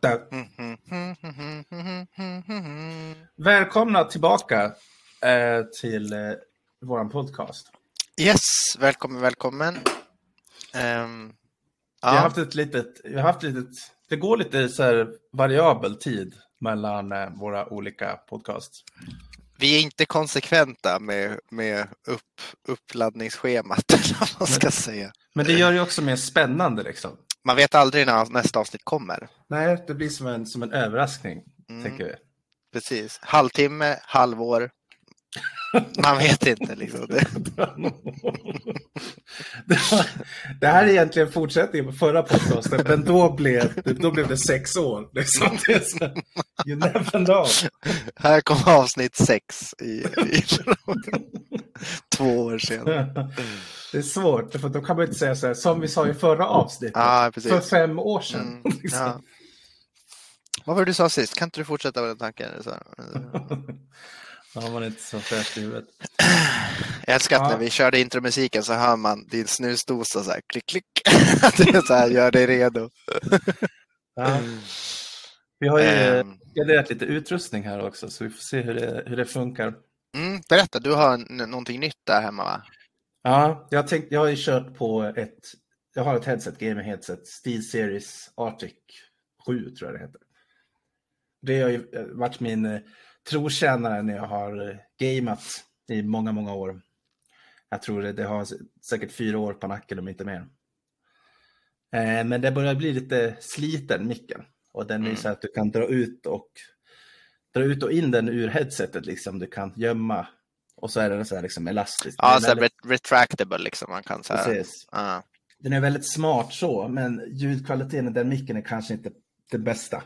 Da. Välkomna tillbaka eh, till eh, vår podcast. Yes, välkommen, välkommen. Ehm, Vi har ja, haft ett litet, vi har haft ett litet, det går lite så här variabel tid mellan eh, våra olika podcasts. vi är inte konsekventa med, med upp, uppladdningsschemat, eller man ska säga. Men det gör det också mer spännande liksom. Man vet aldrig när nästa avsnitt kommer. Nej, det blir som en, som en överraskning, Mm. tänker vi. Precis. Halvtimme, halvår. Man vet inte liksom. Det, det, här är egentligen fortsättningen på förra podcasten, men då blev, då blev det sex år. Liksom. Det så, you never know. här kommer avsnitt sex i, i två år sedan. Det är svårt, för då kan man inte säga så här, som vi sa i förra avsnittet, precis. för fem år sedan. Mm, liksom. ja. Vad var det du sa sist? Kan inte du fortsätta med den tanken? Då har man inte så fräscht i huvudet. Jag älskar att Ja. när vi körde intromusiken så hör man din snusdosa så här klick klick. Det är så här, gör dig redo. Ja. Vi har ju graderat lite utrustning här också, så vi får se hur det, hur det funkar. Mm, berätta, du har någonting nytt där hemma va? Ja, jag, tänkt, jag har ju kört på ett, jag har ett headset, gaming headset, Steel Series Arctic 7 tror jag det heter. Det har ju eh, varit min eh, trotjänare när jag har eh, gamet i många, många år. Jag tror det, det har säkert fyra år på nacken om inte mer. Eh, men det börjar bli lite sliten micken och den är Mm. så att du kan dra ut och dra ut och in den ur headsetet liksom. Du kan gömma och så är den så här liksom elastisk. Ja, är så väldigt- ret- retractable liksom. Man kan så här. Precis. Ja. Den är väldigt smart så, men ljudkvaliteten i den micken är kanske inte det bästa.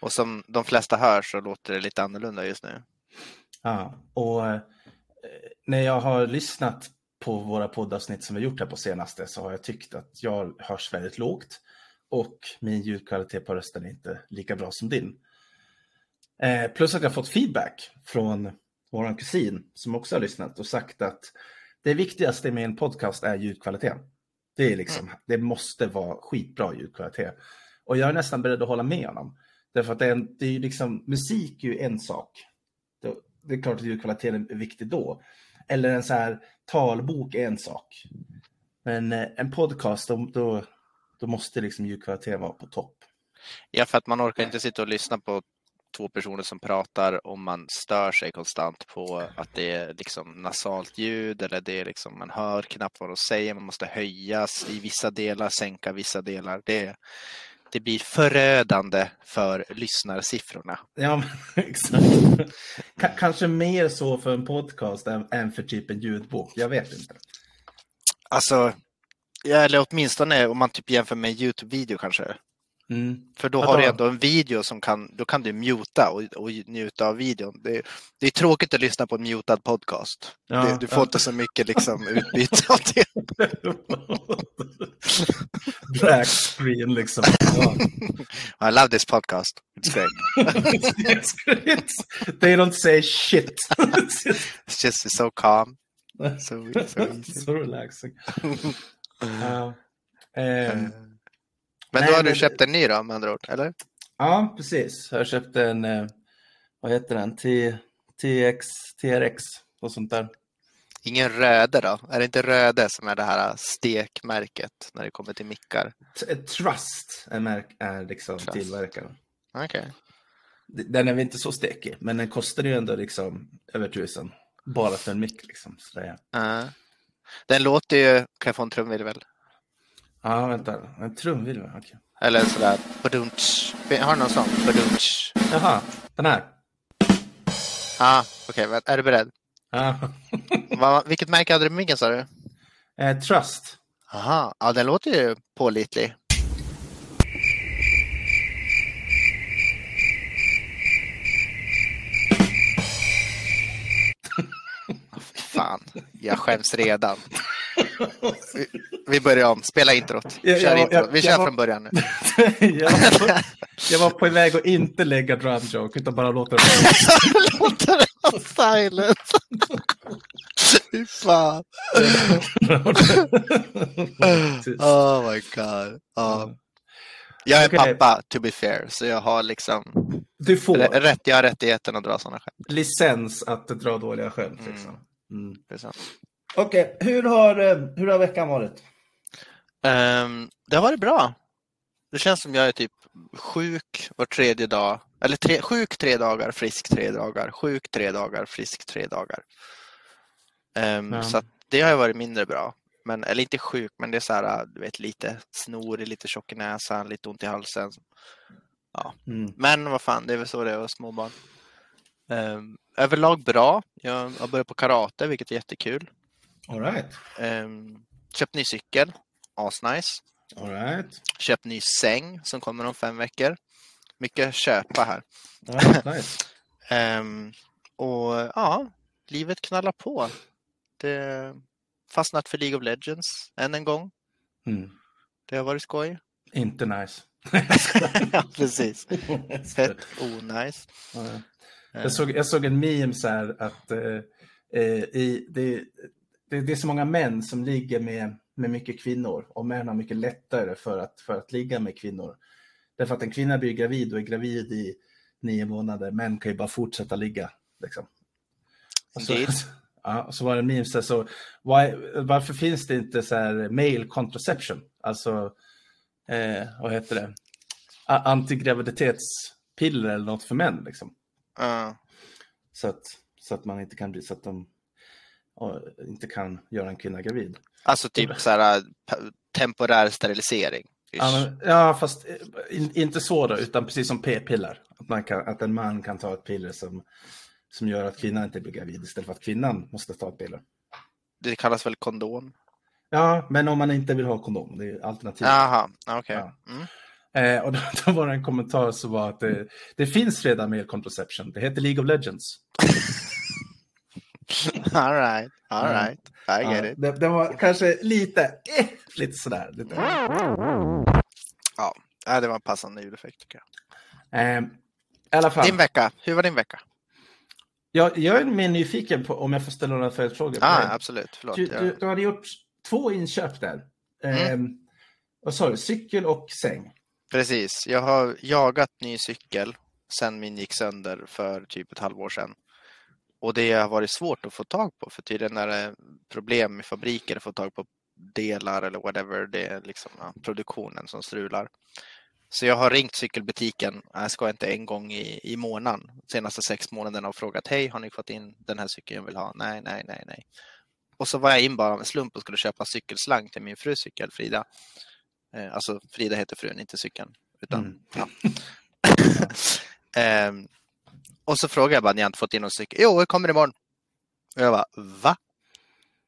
Och som de flesta hör så låter det lite annorlunda just nu. Ja, och eh, när jag har lyssnat på våra poddavsnitt som vi gjort här på senaste så har jag tyckt att jag hörs väldigt lågt och min ljudkvalitet på rösten är inte lika bra som din. Eh, plus att jag fått feedback från vår kusin som också har lyssnat och sagt att det viktigaste med en podcast är ljudkvaliteten. Det, är liksom, det måste vara skitbra ljudkvalitet. Och jag är nästan beredd att hålla med honom. Därför att det är, en, det är ju liksom, musik är ju en sak. Det, det är klart att ljudkvaliteten är viktig då. Eller en så här talbok är en sak. Men eh, en podcast, då, då, då måste liksom ljudkvaliteten vara på topp. Ja, för att man orkar inte sitta och lyssna på två personer som pratar om man stör sig konstant på att det är liksom nasalt ljud eller det är liksom, man hör knappt vad de säger, man måste höjas i vissa delar, sänka vissa delar. Det, det blir förödande för lyssnarsiffrorna. Ja, exakt. K- kanske mer så för en podcast än, än för typ en ljudbok. Jag vet inte. Alltså, eller åtminstone om man typ jämför med en Youtube-video kanske. Mm. För då har du då- ändå en video som kan, då kan du muta och, och njuta av videon. Det, det är tråkigt att lyssna på en mutad podcast. Ja, det, du får ja. inte så mycket liksom, utbyte av det. Black screen liksom. Ja. I love this podcast. It's great. It's great. They don't say shit. It's just so calm. So, so so relaxing. Ja. Ehm, Men Nej, då har du men- köpt en ny då med andra ord, eller? ja, precis. Jag köpte en, eh, vad heter den? T, TX, TRX och sånt där. Ingen Röde då? Är det inte Röde som är det här stekmärket när det kommer till mickar? T- Trust är, märk, är liksom Trust. tillverkaren. Okej. Den är väl inte så stekig, men den kostar ju ändå liksom över tusen. Bara för en mick liksom. Så det är... Ja. Den låter ju, kan jag få en trumvirvel? Ja, vänta. En trumvirvel, okej. Eller sådär, badunch. Har du någon sån? Badunch. Jaha, den här. Ah, okej, okay, är du beredd? Ja. Va, vilket märke hade du på micken sa du? Eh, Trust. Aha, ja den låter ju pålitlig. Fan, jag skäms redan. Vi, börjar om. Spela introt. Kör jag- introt. jag- Vi kör var- från början nu. jag, var på, jag var på väg att inte lägga drum joke utan bara låta det Låter det vara silent. Fy fan. Oh my god. Ja. Jag är Okej. pappa, to be fair, så jag har liksom Du får rä- rätt, jag har rättigheten att dra sådana skämt. licens att dra dåliga skämt. Mm. Liksom. Mm. Det Okej, hur, har, eh, hur har veckan varit? Ehm, det har varit bra. Det känns som jag är typ sjuk var tredje dag. Eller tre, sjuk tre dagar, frisk tre dagar. Sjuk tre dagar, frisk tre dagar. Ehm, Ja. Så att det har ju varit mindre bra. Men, eller inte sjuk, men det är så här, du vet, lite snorig, lite tjock i näsan, lite ont i halsen. Mm. Men vad fan, det är väl så det är att småbarn. Um, överlag bra. Jag har börjat på karate, vilket är jättekul. All right. Um, köpt ny cykel, asnice. All right. Köpt ny säng som kommer om fem veckor. Mycket köpa här. Ja, nice. Ehm, och ja, livet knallar på. Det fastnat för League of Legends än en gång. Mm. Det har varit skoj. Inte nice. ja, precis. Fett onajs. Ja. Jag, såg, jag såg en meme så här att eh, eh, i, det, det, det är så många män som ligger med, med mycket kvinnor och män har mycket lättare för att, för att ligga med kvinnor. Därför att en kvinna blir gravid och är gravid i nio månader. Män kan ju bara fortsätta ligga. Liksom. Och så, ja, och så var det en meme så, så why, varför finns det inte så här male contraception? Alltså, eh, vad heter det? Antigraviditetspiller eller något för män liksom. Ja. Så att, så att man inte kan bli så att de ja, inte kan göra en kvinna gravid. Alltså typ så här temporär sterilisering. Ja, men, ja fast eh, in, inte så då, utan precis som p-piller. Att, man kan, att en man kan ta ett piller som, som gör att kvinnan inte blir gravid istället för att kvinnan måste ta ett piller. Det kallas väl kondom? Ja, men om man inte vill ha kondom, det är alternativet. Jaha, okej. Ja. Mm. Eh, och då, då var det en kommentar som var att det, det finns redan med contraception. Det heter League of Legends. All right, all right. I get Ja, it. det, det var kanske lite, eh, lite sådär. Lite. Ja, det var en passande ljudeffekt tycker jag. Eh, I alla fall. Din vecka, hur var din vecka? Jag, jag är mer nyfiken på om jag får ställa några följdfrågor. ah, absolut. Förlåt. du, du, du hade gjort två inköp där. Mm. Vad sa du? Cykel och säng? Precis. Jag har jagat ny cykel sen min gick sönder för typ ett halvår sedan. Och det har varit svårt att få tag på för tydligen är det problem med fabriker att få tag på delar eller whatever. Det är liksom ja, produktionen som strular. Så jag har ringt cykelbutiken, jag ska inte en gång i, i månaden, senaste sex månaderna och frågat hej, har ni fått in den här cykeln jag vill ha? Nej, nej, nej, nej. Och så var jag in bara av en slump och skulle köpa cykelslang till min frus cykel, Frida. Eh, alltså Frida heter frun, inte cykeln. Utan, Mm. ja. Ehm, och så frågade jag bara, ni har inte fått in någon cykel? Jo, jag kommer imorgon. Och jag bara, va?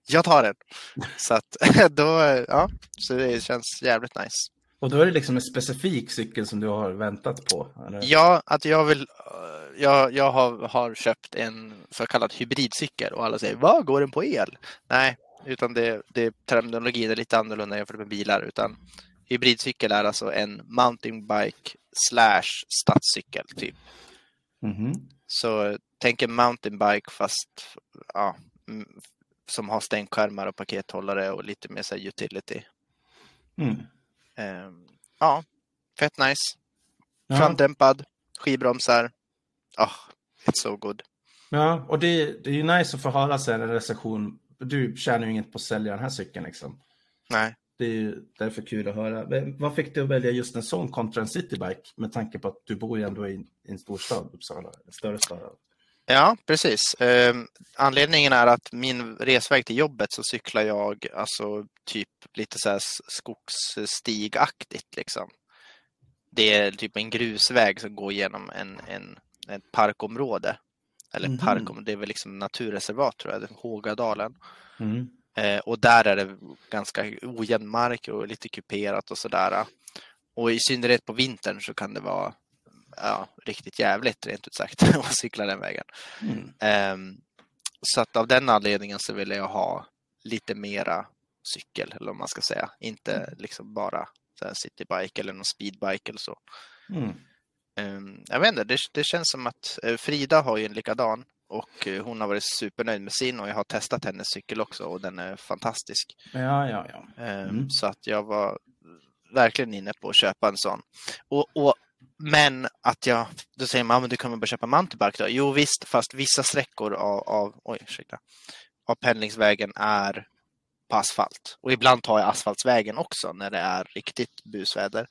Jag tar den. Så att då, ja, så det känns jävligt nice. Och då är det liksom en specifik cykel som du har väntat på? Eller? Ja, att jag vill, jag, jag har, har köpt en så kallad hybridcykel och alla säger, vad går den på el? Nej, utan det, det, terminologin är lite annorlunda jämfört med bilar, utan hybridcykel är alltså en mountainbike slash stadscykel typ. Mhm. Så tänk en mountainbike fast ja, mm, som har stänkskärmar och pakethållare och lite mer så här utility. Mm. Ehm, ja, fett nice. Ja. Framdämpad, skivbromsar. Oh, it's so good. Ja, och det, det är ju nice att få höra sen en recension. Du tjänar ju inget på att sälja den här cykeln liksom. Nej. Det är därför kul att höra. Men Vad fick du att välja just en sån kontra en citybike? Med tanke på att du bor ju ändå i en stor stad, Uppsala, en större stad. Ja, precis. Ehm, anledningen är att min resväg till jobbet så cyklar jag alltså typ lite så här skogsstigaktigt liksom. Det är typ en grusväg som går genom en, en, ett parkområde. Eller Mhm. parkområde, det är väl liksom naturreservat tror jag, Hågadalen. Mm. Eh, och där är det ganska ojämn mark och lite kuperat och sådär. Och i synnerhet på vintern så kan det vara ja, riktigt jävligt rent ut sagt att cykla den vägen. Mm. Ehm, så att av den anledningen så ville jag ha lite mera cykel, eller vad man ska säga. Inte liksom bara citybike eller någon speedbike eller så. Mm. Um, jag vet inte, det, det känns som att uh, Frida har ju en likadan och uh, hon har varit supernöjd med sin och jag har testat hennes cykel också och den är fantastisk. Ja, ja, ja. Um, Mm. Så att jag var verkligen inne på att köpa en sån. Och, och, men att jag, då säger man, "Ja, men du kan väl bara köpa mountainbike då? Jo visst, fast vissa sträckor av, av, oj, ursäkta, av pendlingsvägen är på asfalt. Och ibland tar jag asfaltsvägen också när det är riktigt busväder.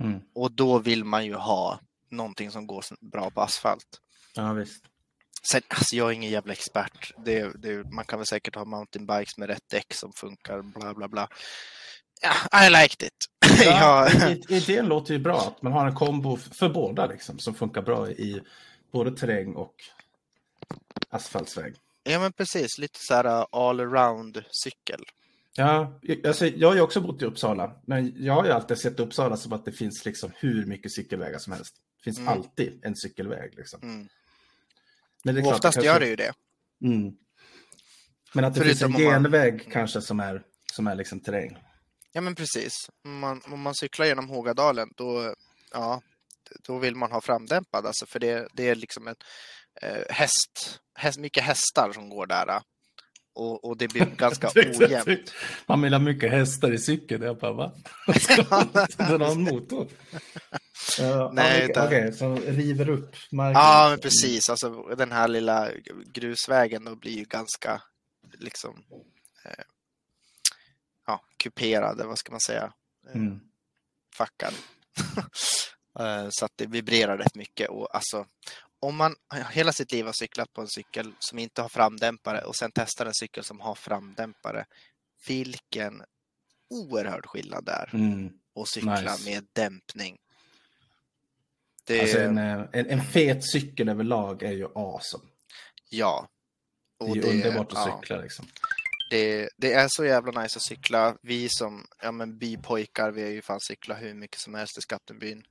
Mm. Och då vill man ju ha någonting som går bra på asfalt. Ja, visst. Sen, alltså jag är ingen jävla expert. Det, det, man kan väl säkert ha mountainbikes med rätt däck som funkar, bla bla bla. Ja, I liked it. Ja, Idén låter ju bra, att man har en kombo för båda liksom, som funkar bra i både terräng och asfaltsväg. ja, men precis. Lite så här uh, all around cykel. Ja, jag- alltså, jag har ju också bott i Uppsala, men jag har ju alltid sett Uppsala som att det finns liksom hur mycket cykelvägar som helst. Det finns Mm. alltid en cykelväg. Liksom. Mm. Men det är Och klart, oftast kanske- gör det ju det. Mm. Men att det finns en Förutom om man- genväg kanske som är, som är liksom terräng. Ja, men precis. Om man, om man cyklar genom Hågadalen, då, ja, då vill man ha framdämpad. Alltså, för det, det är liksom en eh, häst, häst, mycket hästar som går där. Och, och det blir ganska ojämnt. Man vill ha mycket hästar i cykeln. Jag bara, va? Den ha en motor? Ja, Nej, Okej, okej, som river upp marken. Ja, men precis. Alltså, den här lilla grusvägen då blir ju ganska liksom eh, ja, kuperad, vad ska man säga? Eh, Mm. Fackad. Eh, Så att det vibrerar rätt mycket. Och alltså, om man hela sitt liv har cyklat på en cykel som inte har framdämpare och sen testar en cykel som har framdämpare. Vilken oerhörd skillnad det är Mm. att cykla Nice. med dämpning. Det, Alltså en, eh, en, en fet cykel överlag är ju awesome. Ja. Det är Och ju underbart att ja. cykla liksom. Det, det är så jävla nice att cykla. Vi som ja, men bypojkar, vi har ju fan cyklat hur mycket som helst i Skattenbyn.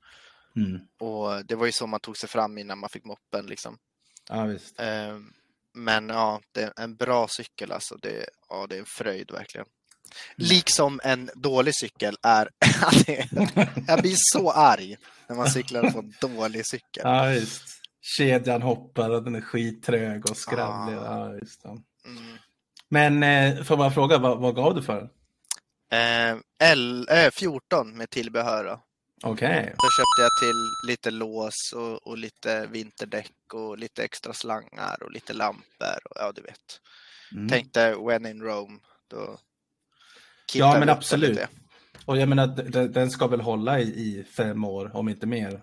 Mm. Och det var ju så man tog sig fram innan man fick moppen liksom. Ja, visst. Ehm, Men ja, det är en bra cykel alltså. Det, ja, det är en fröjd verkligen. Liksom en dålig cykel är... jag blir så arg när man cyklar på en dålig cykel. Ja, visst. Kedjan hoppar och den är skittrög och skravlig. Ah. Ja, det. Mm. Men eh, får man fråga, vad, vad gav du för den? L, äh, 14 med tillbehör då. Okej. Då köpte jag till lite lås och, och lite vinterdäck och lite extra slangar och lite lampor. Och, ja, du vet. Mm. Tänkte when in Rome, då Ja, men absolut. lite. Och jag menar, den ska väl hålla i, i fem år, om inte mer.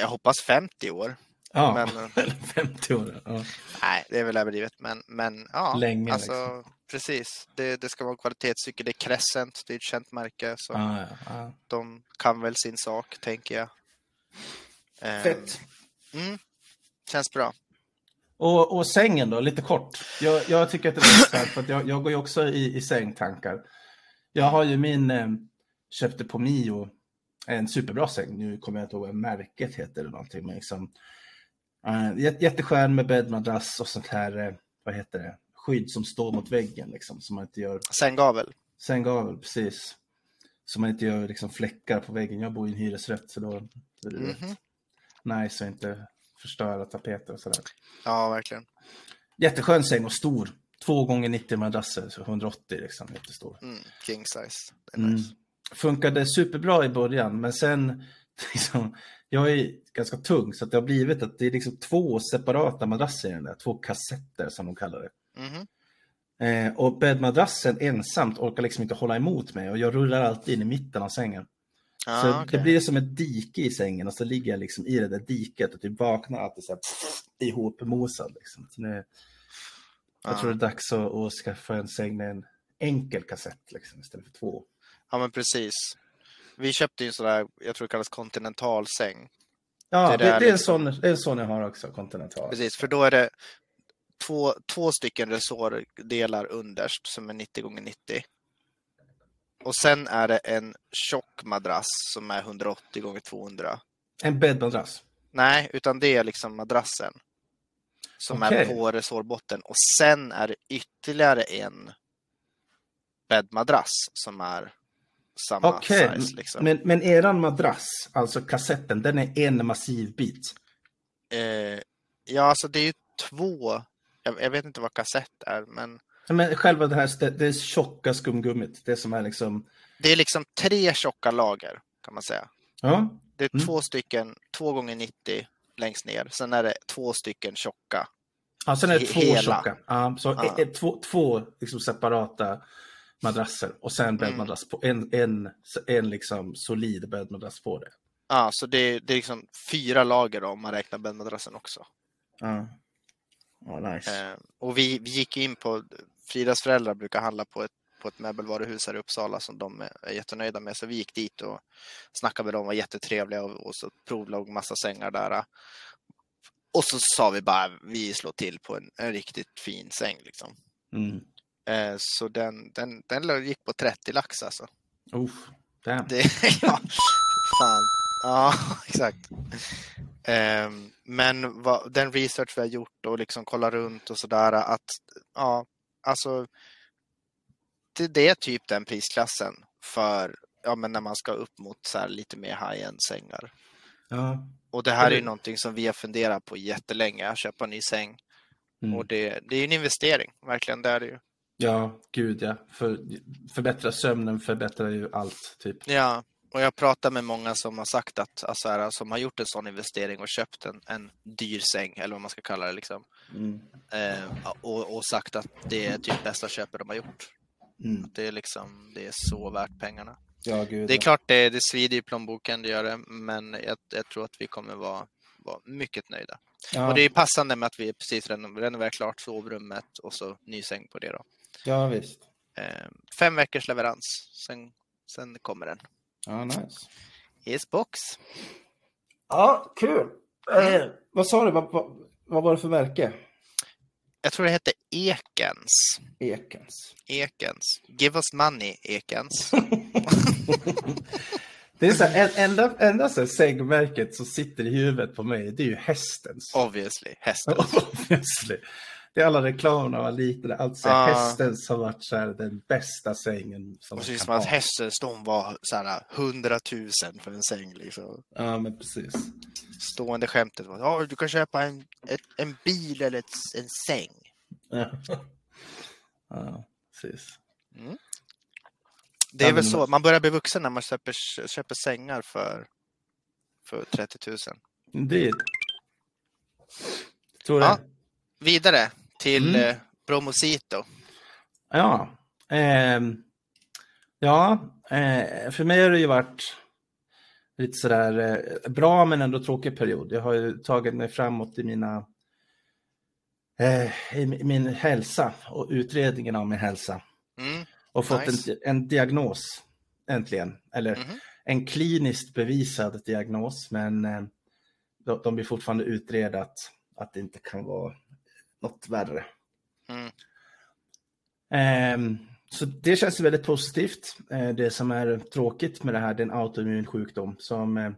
Jag hoppas 50 år. Ja, Men- eller 50 år. Ja. Nej, det är väl överdrivet, men, men ja. Länge, alltså, liksom. Precis. Det, det ska vara en kvalitetscykel. Det är Crescent, det är ett känt märke. Så Ja, ja, ja. de kan väl sin sak, tänker jag. Ehm, Fett. Mm, känns bra. Och, och sängen då, lite kort. Jag, jag tycker att det är intressant för att jag, jag går ju också i, i sängtankar. Jag har ju min, eh, köpte på Mio, en superbra säng. Nu kommer jag inte ihåg vad märket heter eller någonting. Men liksom, eh, jät- jätteskön med bäddmadrass och sånt här, eh, vad heter det, skydd som står mot väggen liksom. Så man inte gör, Sänggavel. sänggavel, precis. Så man inte gör liksom fläckar på väggen. Jag bor i en hyresrätt så då är det rätt Mhm. nice att inte förstöra tapeter och sådär. Ja, verkligen. Jätteskön säng och stor. Två gånger 90 madrasser, så 180 liksom, jättestor. Mm, king size. Mm. nice. Funkade superbra i början, men sen, liksom, jag är ganska tung så det har blivit att det är liksom två separata madrasser i den där, två kassetter som de kallar det. Mhm. Eh, och bäddmadrassen ensamt orkar liksom inte hålla emot mig och jag rullar alltid in i mitten av sängen. Ja, så Ah, okej. det blir som ett dike i sängen och så ligger jag liksom i det där diket och typ vaknar alltid så här ihopmosad. Liksom. Så nu, jag Ja. tror det är dags att, att skaffa en säng med en enkel kassett liksom, istället för två. Ja, men precis. Vi köpte ju en sån där, jag tror det kallas kontinentalsäng. Ja, Det det, det, är en liksom- sån, det är en sån jag har också, Continental. Precis, för då är det två, två stycken resårdelar underst som är 90 gånger 90 Och sen är det en tjock madrass som är 180 gånger 200 En bäddmadrass. Nej, utan det är liksom madrassen. Som är Okej. på resårbotten. Och sen är det ytterligare en bäddmadrass som är samma Okej, size. Liksom. men, men eran madrass, alltså kassetten, den är en massiv bit. Eh, ja, alltså det är ju två. Jag, jag vet inte vad kassett är, men Men själva det här, det, det är tjocka skumgummit, det som är liksom, det är liksom tre tjocka lager kan man säga. ja, Det är Mm. två stycken, två gånger 90 längst ner. Sen är det två stycken tjocka. ja sen är det två hela. tjocka. Ja, så Ja. e- e- två, två liksom separata madrasser och sen bäddmadrass på, en, en, en liksom solid bäddmadrass på det. Ja, så det, det är liksom fyra lager då, om man räknar bäddmadrassen också. Ja, ja nice. Eh, och vi, vi gick in på, Fridas föräldrar brukar handla på ett, på ett möbelvaruhus här i Uppsala som de är, är jättenöjda med. Så vi gick dit och snackade med dem, var jättetrevliga och, och så provlåg massa sängar där. Och så sa vi bara, vi slår till på en, en riktigt fin säng liksom. Mm. Eh, så den, den, den gick på 30 lax alltså. Uff, damn. Det, ja, fan. Ja, exakt. Ehm, men vad, den research vi har gjort och liksom kolla runt och sådär att ja, alltså det, det är typ den prisklassen för ja, men när man ska upp mot så här lite mer high-end sängar. Ja. Och det här är ju någonting som vi har funderat på jättelänge, att köpa en ny säng. Mm. Och det, det är en investering, verkligen, det är det ju. Ja, gud ja. För, förbättra sömnen förbättrar ju allt, typ. Ja, och jag pratar med många som har sagt att, alltså här, som har gjort en sån investering och köpt en, en dyr säng, eller vad man ska kalla det, liksom. Mm. Eh, och, och sagt att det är typ bästa köpet de har gjort. Mm. Det är liksom, det är så värt pengarna. Ja, gud Det är ja. klart det, det svider i plånboken, det gör det, men jag, jag tror att vi kommer vara, vara mycket nöjda. Ja, Och det är passande med att vi precis reno- renoverar klart sovrummet och så ny säng på det då. Ja, visst. Eh, fem veckors leverans, sen, sen kommer den. Ja, nice. Is box. Ja, kul. Eh, vad sa du? Vad, vad, vad var det för märke? Jag tror det hette Ekens. Ekens. Ekens. Give us money, Ekens. Det är så här, en- enda, enda så här sängmärket som sitter i huvudet på mig, det är ju hästens. Obviously, hästen. Obviously. Det är alla reklamerna var lite, alltså Ah. hästens har varit så här, den bästa sängen som Precis som att hästens de var så här 100 000 för en säng. Liksom. Ja, men precis. Stående skämtet var ja, du kan köpa en, ett, en bil eller ett, en säng. Ja, ja precis. Det är Ja, väl men- så, man börjar bli vuxen när man köper, köper sängar för, för 30 000. Indeed. Tror det. Ja. Vidare till Mm. mm. Bromosito. Ja, ehm, ja eh, för mig har det ju varit lite sådär eh, bra men ändå tråkig period. Jag har ju tagit mig framåt i mina eh, i mi- min hälsa och utredningen av min hälsa Mm. och fått Nice. en, en diagnos äntligen. Eller Mhm. en kliniskt bevisad diagnos men eh, de, de vill fortfarande utreda att, att det inte kan vara något värre. Mm. Ehm, så det känns väldigt positivt. Eh, det som är tråkigt med det här det är en autoimmun sjukdom som eh,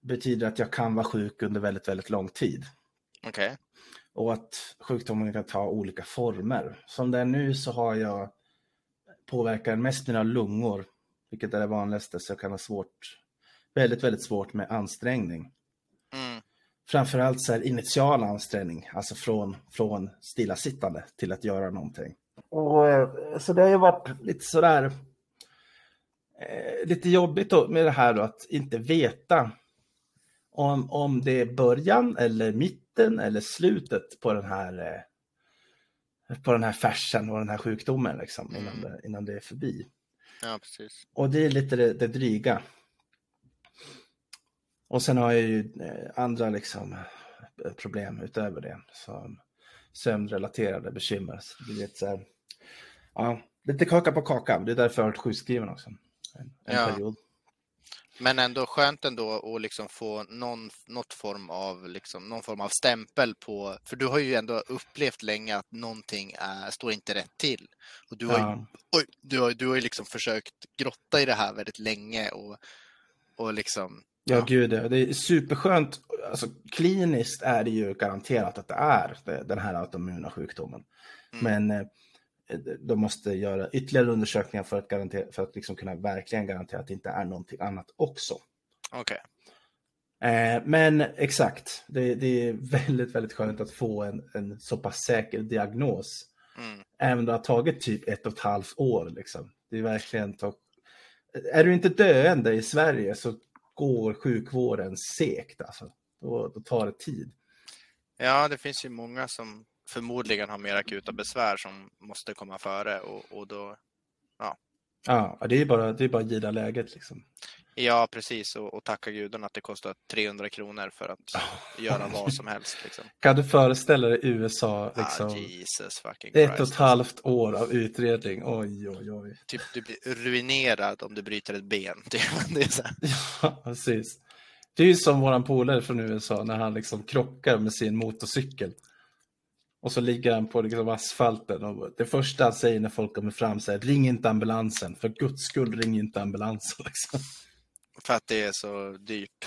betyder att jag kan vara sjuk under väldigt, väldigt lång tid. Okej. Och att sjukdomen kan ta olika former. Som det är nu så har jag påverkar mest mina lungor, vilket är det vanligaste, så jag kan ha svårt, väldigt, väldigt svårt med ansträngning. Framförallt så här initial ansträngning, alltså från, från stillasittande till att göra någonting. Och, eh, så det har ju varit lite sådär eh, lite jobbigt då med det här då, att inte veta om, om det är början eller mitten eller slutet på den här eh, på den här färsen och den här sjukdomen liksom, innan, Mm. det, innan det är förbi. Ja, precis. Och det är lite det, det dryga. Och sen har jag ju eh, andra liksom eh, problem utöver det. Som sömnrelaterade bekymmer. Det lite, så här, ja, lite kaka på kaka. Det är därför jag har varit sjukskriven också. En, en Ja. period. Men ändå skönt ändå att liksom få någon, något form av, liksom, någon form av stämpel på, för du har ju ändå upplevt länge att någonting är, står inte rätt till. Och du har, ju, Ja, oj, du har, du har liksom försökt grotta i det här väldigt länge och, och liksom, ja, Ja. gud ja. Det är superskönt. Alltså, kliniskt är det ju garanterat att det är den här autoimmuna sjukdomen. Mm. Men eh, de måste göra ytterligare undersökningar för att, garantera, för att liksom kunna verkligen garantera att det inte är någonting annat också. Okej. Eh, men exakt, det, det, är väldigt, väldigt skönt att få en, en så pass säker diagnos. Mm. Även om det har tagit typ ett och ett halvt år. Liksom. Det är verkligen... Är du inte döende i Sverige så går sjukvården segt. Alltså. Då, då tar det tid. Ja, det finns ju många som förmodligen har mer akuta besvär som måste komma före och, och då, Ja, det är bara, det är bara att gilla läget. Liksom. Ja precis och, och tacka gudarna att det kostar 300 kronor för att göra vad som helst. Liksom. Kan du föreställa dig USA? Liksom, Ah, Jesus fucking ett Christ. och ett halvt år av utredning. Oj, oj, oj. Typ, du blir ruinerad om du bryter ett ben. Det, är så här. Ja, precis. Det är ju som våran polare från USA när han liksom krockar med sin motorcykel. Och så ligger han på liksom asfalten och det första han säger när folk kommer fram säger ring inte ambulansen, för guds skull ring inte ambulansen. Liksom. För att det är så dyrt.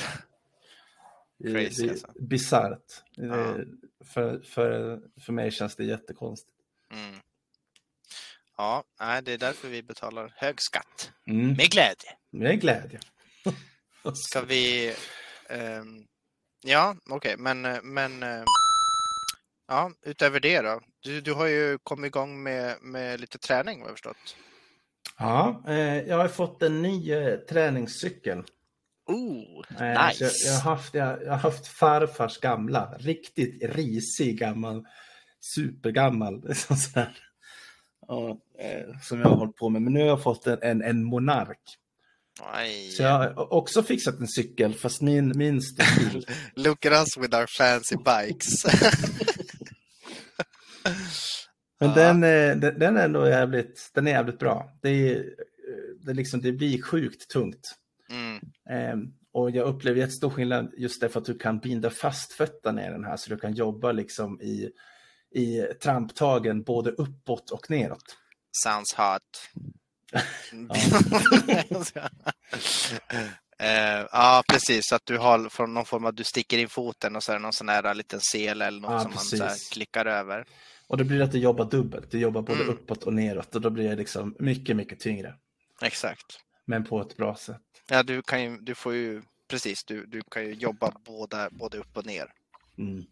Crazy, alltså. bisarrt. Ja. För, för, för mig känns det jättekonstigt. Mm. Ja, nej, det är därför vi betalar hög skatt. Mm. Med glädje. Med glädje. Ska vi... ehm, ja, okej, men, men eh, ja, utöver det då? Du, du har ju kommit igång med, med lite träning vad jag förstått. Ja, eh, jag har fått en ny eh, träningscykel. Oh, Eh, nice! jag, jag, har haft, jag, jag har haft farfars gamla, riktigt risig gammal, supergammal. Liksom så här. Eh, som jag har hållit på med. Men nu har jag fått en, en, en Monark. Aj. Så jag har också fixat en cykel, fast min, min stil. Look at us with our fancy bikes. Men Ja. den, eh, den, den är ändå jävligt, den är jävligt bra. Det, är, eh, det, liksom, det blir sjukt tungt. mm. Ehm, och jag upplever jättestor skillnad just därför att du kan binda fast fötterna i den här så du kan jobba liksom i, i tramptagen både uppåt och neråt. Sounds hot. Eh, ja, precis. Att du har från någon form av, du sticker in foten och så är det någon sån här liten sel eller något Ja, som man så precis. klickar över. Och då blir det att du jobbar dubbelt. Du jobbar både Mm. uppåt och neråt och då blir det liksom mycket, mycket tyngre. Exakt. Men på ett bra sätt. Ja, du kan ju, du får ju, precis, du, du kan ju jobba båda, både upp och ner. Mm.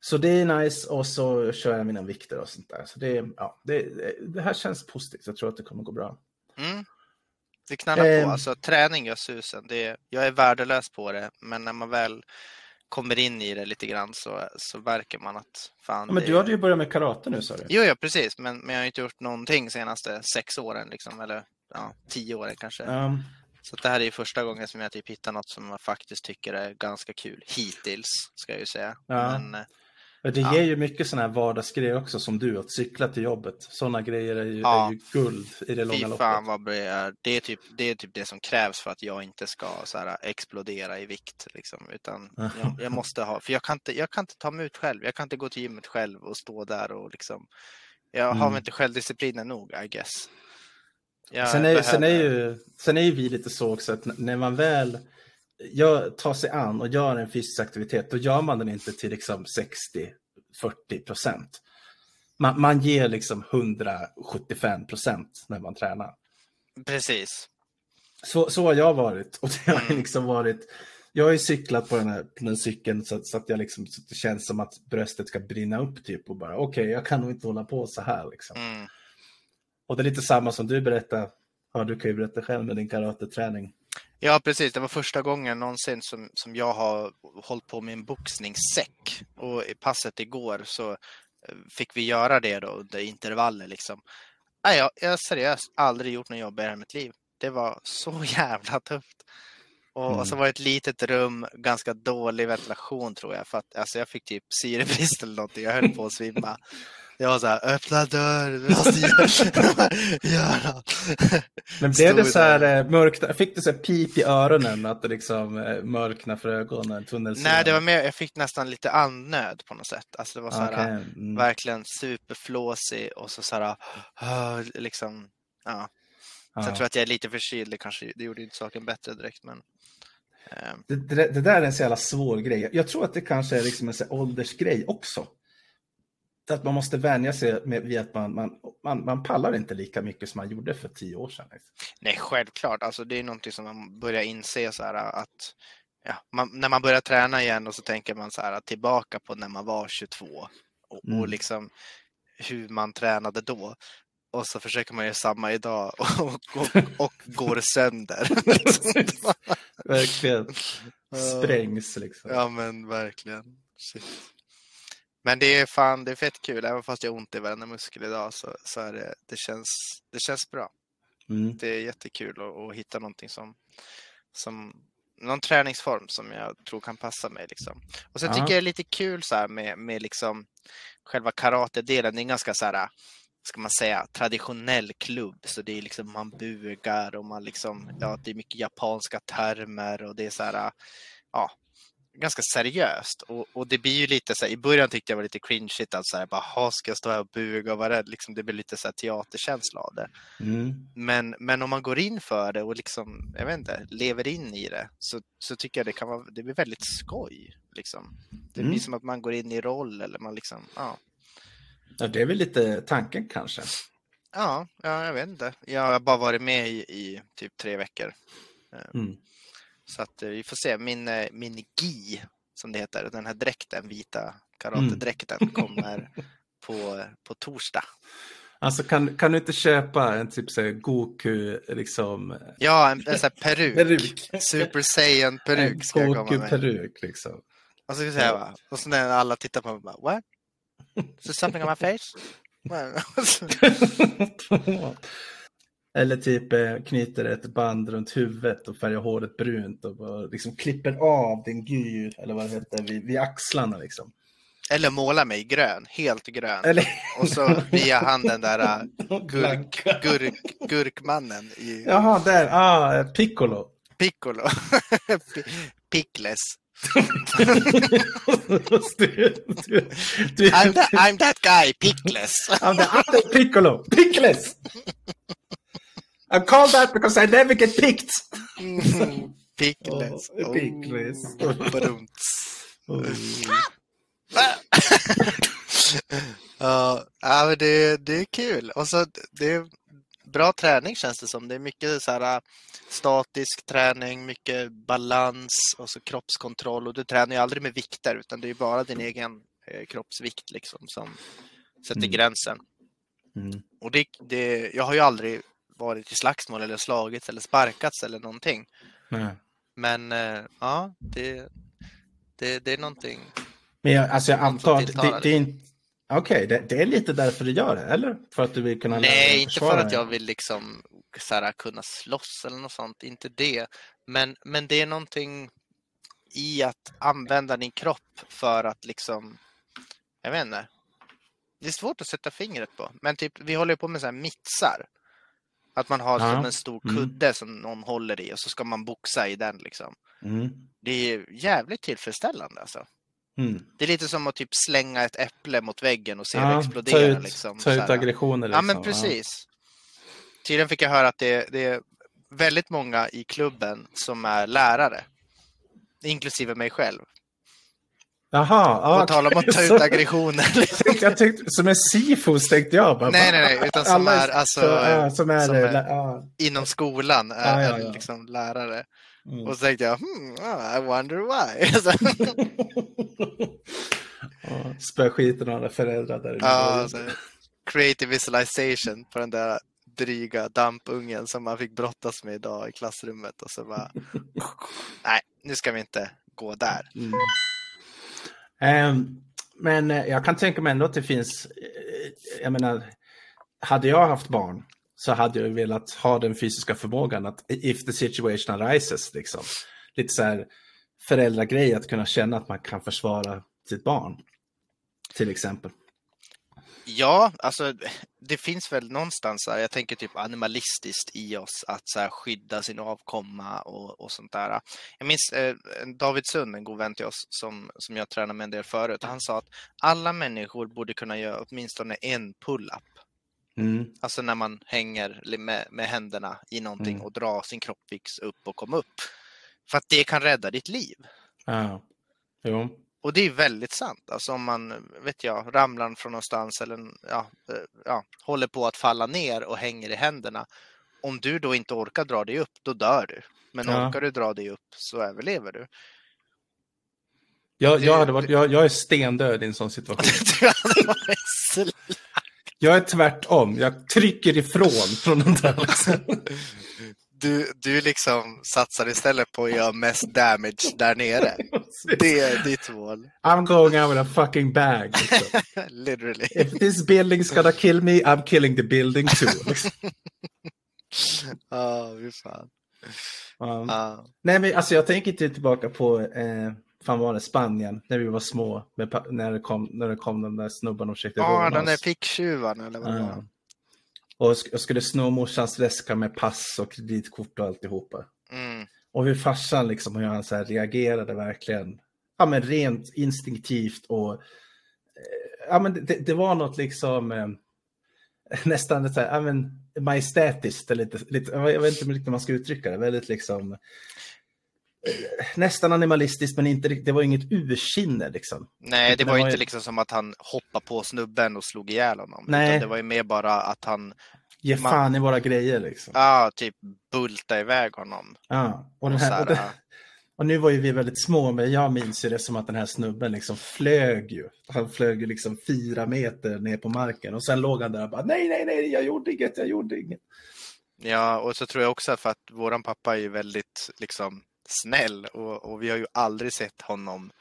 Så det är nice och så kör jag mina vikter och sånt där. Så det, ja, det, det här känns positivt. Jag tror att det kommer gå bra. Mm. Det knallar Ehm. på. Alltså, träning gör susen. Det jag är värdelös på det, men när man väl kommer in i det lite grann så, så märker man att fan. Ja, men du hade ju börjat med karate nu sa du. Jo, ja, precis. Men, men jag har inte gjort någonting senaste sex åren, liksom, eller ja, tio åren kanske. Ja, Så det här är ju första gången som jag typ hittar något som jag faktiskt tycker är ganska kul. Hittills, ska jag ju säga. Ja. Men, eh, Men det Ja. ger ju mycket sådana här vardagsgrejer också som du, att cykla till jobbet. Sådana grejer är ju, Ja. är ju guld i det långa fy loppet. fan vad det är. Det är, typ, det är typ det som krävs för att jag inte ska så här, explodera i vikt. Liksom. Utan jag, jag måste ha, för jag kan, inte, jag kan inte ta mig ut själv. Jag kan inte gå till gymmet själv och stå där och liksom. Jag har Mm. väl inte självdisciplinen nog, I guess. Jag Sen är, sen, är behöver- ju, sen är ju vi lite så också att när man väl gör, tar sig an och gör en fysisk aktivitet, då gör man den inte till liksom 60-40 procent. Man, man ger liksom 175 procent när man tränar. Precis. Så, så har jag varit. Och det har Mm. liksom varit jag har ju cyklat på den här, på den cykeln så, att- så att jag liksom, så det känns som att bröstet ska brinna upp typ och bara okej, jag kan nog inte hålla på så här liksom. Mm. Och det är lite samma som du berättade. Ja, du kan ju berätta själv med din karateträning. Ja, precis. Det var första gången någonsin som, som jag har hållit på med en boxningssäck. Och i passet igår så eh, fick vi göra det då under intervaller liksom. Nej, jag, jag har seriöst aldrig gjort något jobbigare i mitt liv. Det var så jävla tufft. Och, Mm. och så var det ett litet rum, ganska dålig ventilation tror jag. För att alltså, jag fick typ syrebrist eller någonting. Jag höll på att svimma. Jag var så här, öppna dörren, vi måste göra, något. Men blev Stod det så här där. eh, mörkt, fick du så här pip i öronen, att det liksom eh, mörkna för ögonen? Nej, det var mer, jag fick nästan lite andnöd på något sätt. Alltså det var så här, Okej, mm. verkligen superflåsig och så, så här, ah, liksom, ja. Så Ja. jag tror att jag är lite förkyld, det, kanske, det gjorde inte saken bättre direkt. Men, eh, det, det, det där är en så jävla svår grej. Jag tror att det kanske är liksom en så åldersgrej också. Att man måste vänja sig med, vid att man, man, man, man pallar inte lika mycket som man gjorde för tio år sedan. Liksom. Nej, självklart. Alltså, det är någonting som man börjar inse så här att ja, man, när man börjar träna igen och så tänker man så här tillbaka på när man var 22 och, mm. och liksom hur man tränade då. Och så försöker man göra samma idag och, och, och går sönder. verkligen. Sprängs liksom. Ja men verkligen. Shit. Men det är fan, det är fett kul. Även fast jag har ont i varenda muskel idag så, så är det, det, känns, det känns bra. Mm. Det är jättekul att, att hitta någonting som, som någon träningsform som jag tror kan passa mig. Liksom. Och sen ja. tycker jag det är lite kul så med, med liksom själva karate-delen. Det är en ganska så här, ska man säga, traditionell klubb. Så det är liksom man bugar och man liksom, ja, det är mycket japanska termer och det är så här, ja, ganska seriöst. Och, och det blir ju lite så här, i början tyckte jag var lite cringeigt att så här, bara, ska jag stå här och buga och vara rädd? Liksom, det blir lite så här teaterkänsla av det. Mm. Men, men om man går in för det och liksom, jag vet inte, lever in i det så, så tycker jag det kan vara, det blir väldigt skoj. Liksom. Det blir mm. som att man går in i roll eller man liksom, ja. Ja, det är väl lite tanken kanske. Ja, ja jag vet inte. Jag har bara varit med i, i typ tre veckor. Mm. Så att eh, vi får se. Min, eh, min GI, som det heter, den här dräkten, vita karatedräkten, mm. kommer på, på torsdag. Alltså kan, kan du inte köpa en typ så Goku liksom? Ja, en, en sån här peruk. peruk. Super Saiyan peruk ska jag komma med. peruk liksom. Och så ska jag säga, va? och så när alla tittar på mig bara, what? Is there something on my face? Eller typ eh, knyter ett band runt huvudet och färgar håret brunt och liksom klipper av din gyr, eller vad det heter, vid, vid axlarna liksom. Eller måla mig grön, helt grön. Eller... Och så via han den där uh, gurk, gurk, gurkmannen. I... Jaha, där, ah, Piccolo. Piccolo. Pickles. du, du, du, I'm, the, I'm that guy, Pickles. I'm the other Piccolo, Pickles. I'm called that because I never get picked. Mm, pickles. Oh, pickles. Oh, ja, men det, det är kul. Och så, det är bra träning känns det som. Det är mycket så här, statisk träning, mycket balans och så kroppskontroll. Och du tränar ju aldrig med vikter utan det är bara din egen eh, kroppsvikt liksom, som sätter mm. gränsen. Mm. Och det, det, jag har ju aldrig varit i slagsmål eller slagits eller sparkats eller någonting. Mm. Men eh, ja, det, det, det är någonting. Men jag, alltså jag antar att det, det, är inte... Okej, okay, det, det, är lite därför du gör det, eller? För att du vill kunna Nej, inte för att jag vill liksom så här, kunna slåss eller något sånt, inte det. Men, men det är någonting i att använda din kropp för att liksom, jag vet inte. Det är svårt att sätta fingret på, men typ vi håller på med så här mitsar. Att man har ja. som en stor mm. kudde mm. som någon håller i och så ska man boxa i den liksom. Mm. Det är jävligt tillfredsställande alltså. Mm. Det är lite som att typ slänga ett äpple mot väggen och se ja, det explodera. Ta ut, liksom, ta ut aggressioner. Liksom. Ja, men precis. Ja. Tydligen fick jag höra att det, det, är väldigt många i klubben som är lärare. Inklusive mig själv. Jaha, ja, På tal om att ta ut aggressioner. Liksom. jag tänkte, som är sifos tänkte jag. Bara, nej, nej, nej, utan som är, alltså, så, ja, som är, som är ja. inom skolan, är, ja, ja, liksom lärare. Mm. Och så tänkte jag, hmm, I wonder why. Spö skiten av alla föräldrar där ja, alltså, Creative visualization på den där dryga dampungen som man fick brottas med idag i klassrummet. Och så bara, nej, nu ska vi inte gå där. Mm. Ehm, men eh, jag kan tänka mig ändå att det finns, eh, jag menar, hade jag haft barn så hade jag velat ha den fysiska förmågan att if the situation arises, liksom. Lite så här föräldragrej att kunna känna att man kan försvara sitt barn, till exempel. Ja, alltså det finns väl någonstans, här, jag tänker typ animalistiskt i oss att så här, skydda sin avkomma och, och sånt där. Jag minns eh, David Sund, en god vän till oss som, som jag tränade med en del förut, han sa att alla människor borde kunna göra åtminstone en pull-up. Mm. Alltså när man hänger med, med händerna i någonting mm. och drar sin kroppvikt upp och kommer upp. För att det kan rädda ditt liv. Ja, jo. Och det är väldigt sant. Alltså om man, vet jag, ramlar från någonstans eller ja, eh, ja, håller på att falla ner och hänger i händerna. Om du då inte orkar dra dig upp, då dör du. Men Ja. orkar du dra dig upp så överlever du. Jag, Det- jag, hade varit, jag, jag är stendöd i en sån situation. Du hade varit sl- Jag är tvärtom. Jag trycker ifrån från den där. Liksom. du, du liksom satsar istället på att göra mest damage där nere. Det är ditt mål. I'm going out with a fucking bag. Liksom. Literally. If this building's gonna kill me, I'm killing the building too. Liksom. Ja, fy fan. Nej, men alltså jag tänker inte tillbaka på, eh, fan var det, Spanien, när vi var små, med, när, det kom, när det kom de där snubbarna och försökte Ja, råna den där oss. ficktjuven eller vad det var. Och jag skulle sno morsans väska med pass och kreditkort och alltihopa. Mm. Och hur farsan liksom och jag så reagerade verkligen, ja men rent instinktivt och eh, ja men det, det var något liksom eh, nästan så här, ja men majestätiskt, eller lite, lite, jag vet inte riktigt hur man ska uttrycka det, väldigt liksom nästan animalistiskt men inte det var inget ursinne liksom. Nej, det var var inte ju- liksom som att han hoppade på snubben och slog ihjäl honom. Nej. Det var ju mer bara att han, Ge Man- fan i våra grejer liksom. ja, typ bultade iväg honom. Ja, och, den Och så här, och, det, och nu var ju vi väldigt små, men jag minns ju det som att den här snubben liksom flög ju. Han flög ju liksom fyra meter ner på marken och sen låg han där och bara nej, nej, nej, jag gjorde inget, jag gjorde inget. Ja, och så tror jag också att för att våran pappa är ju väldigt liksom snäll och, och vi har ju aldrig sett honom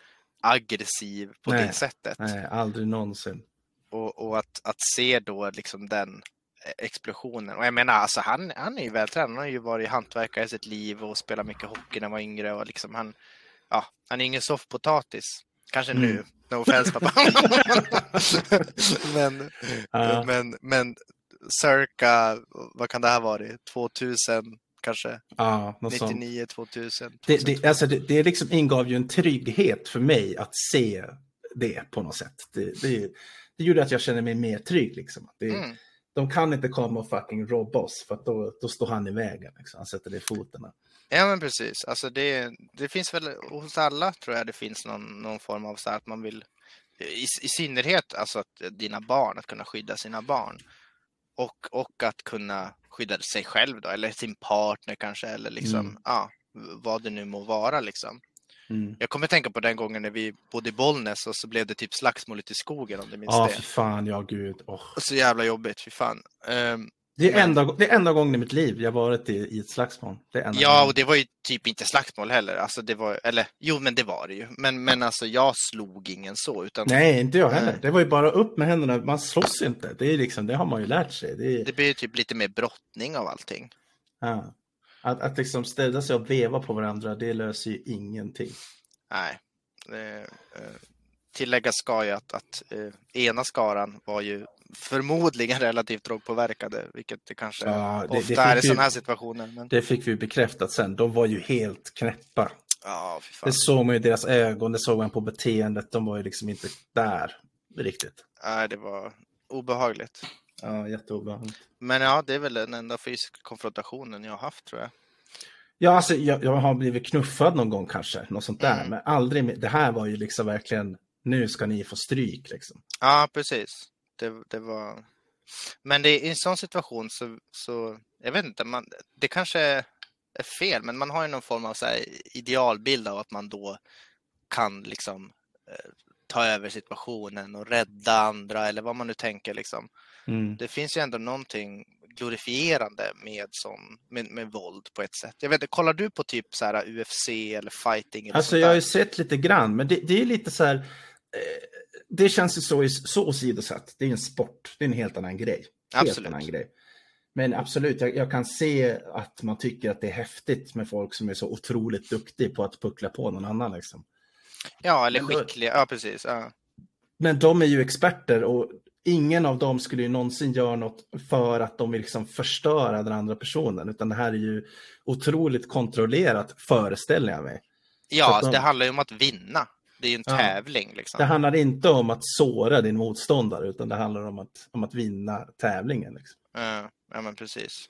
aggressiv på Nej. det sättet. Nej, aldrig någonsin. Och, och att, att se då liksom den eh, explosionen. Och jag menar, alltså han, han är ju vältränad. Han har ju varit hantverkare i sitt liv och spelat mycket hockey när han var yngre. Och liksom han, ja, han är ingen soffpotatis. Kanske nu. Mm. No offense pappa. men, Ja. men, men cirka, vad kan det här vara? 2000 kanske? Ja, något sånt. 99, 2000? Det, det, alltså det, det liksom ingav ju en trygghet för mig att se det på något sätt. Det, det, det gjorde att jag kände mig mer trygg. Liksom. Det, Mm. De kan inte komma och fucking robba oss för att då, då står han i vägen. Liksom. Han sätter det i foten. Ja men precis. Alltså det, det finns väl hos alla tror jag det finns någon, någon form av så att man vill i, i synnerhet alltså att dina barn, att kunna skydda sina barn. Och, och att kunna skydda sig själv då, eller sin partner kanske, eller liksom, Mm. ja, vad det nu må vara liksom. Mm. Jag kommer tänka på den gången när vi bodde i Bollnäs och så blev det typ slagsmål ute i skogen om du minns Ja, det. fy fan, ja gud. Åh. Så jävla jobbigt, fy fan. Ehm, Det är, enda, det är enda gången i mitt liv jag varit i, i ett slagsmål. Ja, och det var ju typ inte slagsmål heller. Alltså det var, eller jo, men det var det ju. Men, men alltså jag slog ingen så, utan Nej, inte jag heller. Det var ju bara upp med händerna. Man slåss inte. Det, är liksom, det har man ju lärt sig. Det är, det blir ju typ lite mer brottning av allting. ja. att, att liksom ställa sig och veva på varandra, det löser ju ingenting. Nej. Eh, eh, tilläggas ska ju att, att eh, ena skaran var ju förmodligen relativt drogpåverkade, vilket det kanske Ja, det- det ofta är i sådana här situationer. Men, Det fick vi bekräftat sen. De var ju helt knäppa. ja. Det såg man ju i deras ögon, det såg man på beteendet. De var ju liksom inte där riktigt. Nej, det var obehagligt. Ja, jätteobehagligt. Men ja, det är väl den enda fysiska konfrontationen jag har haft tror jag. Ja, alltså jag, jag har blivit knuffad någon gång kanske, något sånt där. Mm. Men aldrig, det här var ju liksom verkligen, nu ska ni få stryk liksom. Ja, precis. Det, det var... Men det, i en sån situation så, så jag vet inte, man, det kanske är fel, men man har ju någon form av så idealbild av att man då kan liksom eh, ta över situationen och rädda andra eller vad man nu tänker liksom. Mm. Det finns ju ändå någonting glorifierande med, sån, med, med våld på ett sätt. Jag vet inte, kollar du på typ så här UFC eller fighting? Eller Alltså jag har ju sett lite grann, men det, det är lite så här, eh, det känns ju så, så åsidosatt. Det är en sport, det är en helt annan grej. Helt Absolut. annan grej. Men absolut, jag, jag kan se att man tycker att det är häftigt med folk som är så otroligt duktig på att puckla på någon annan. Liksom. Ja, eller skickliga. Ja, precis. Ja. Men de är ju experter och ingen av dem skulle ju någonsin göra något för att de vill liksom förstöra den andra personen, utan det här är ju otroligt kontrollerat, föreställer jag mig. Ja, alltså, de- det handlar ju om att vinna. Det är ju en Ja. tävling liksom. Det handlar inte om att såra din motståndare, utan det handlar om att, om att vinna tävlingen. Liksom. Ja, ja, men precis.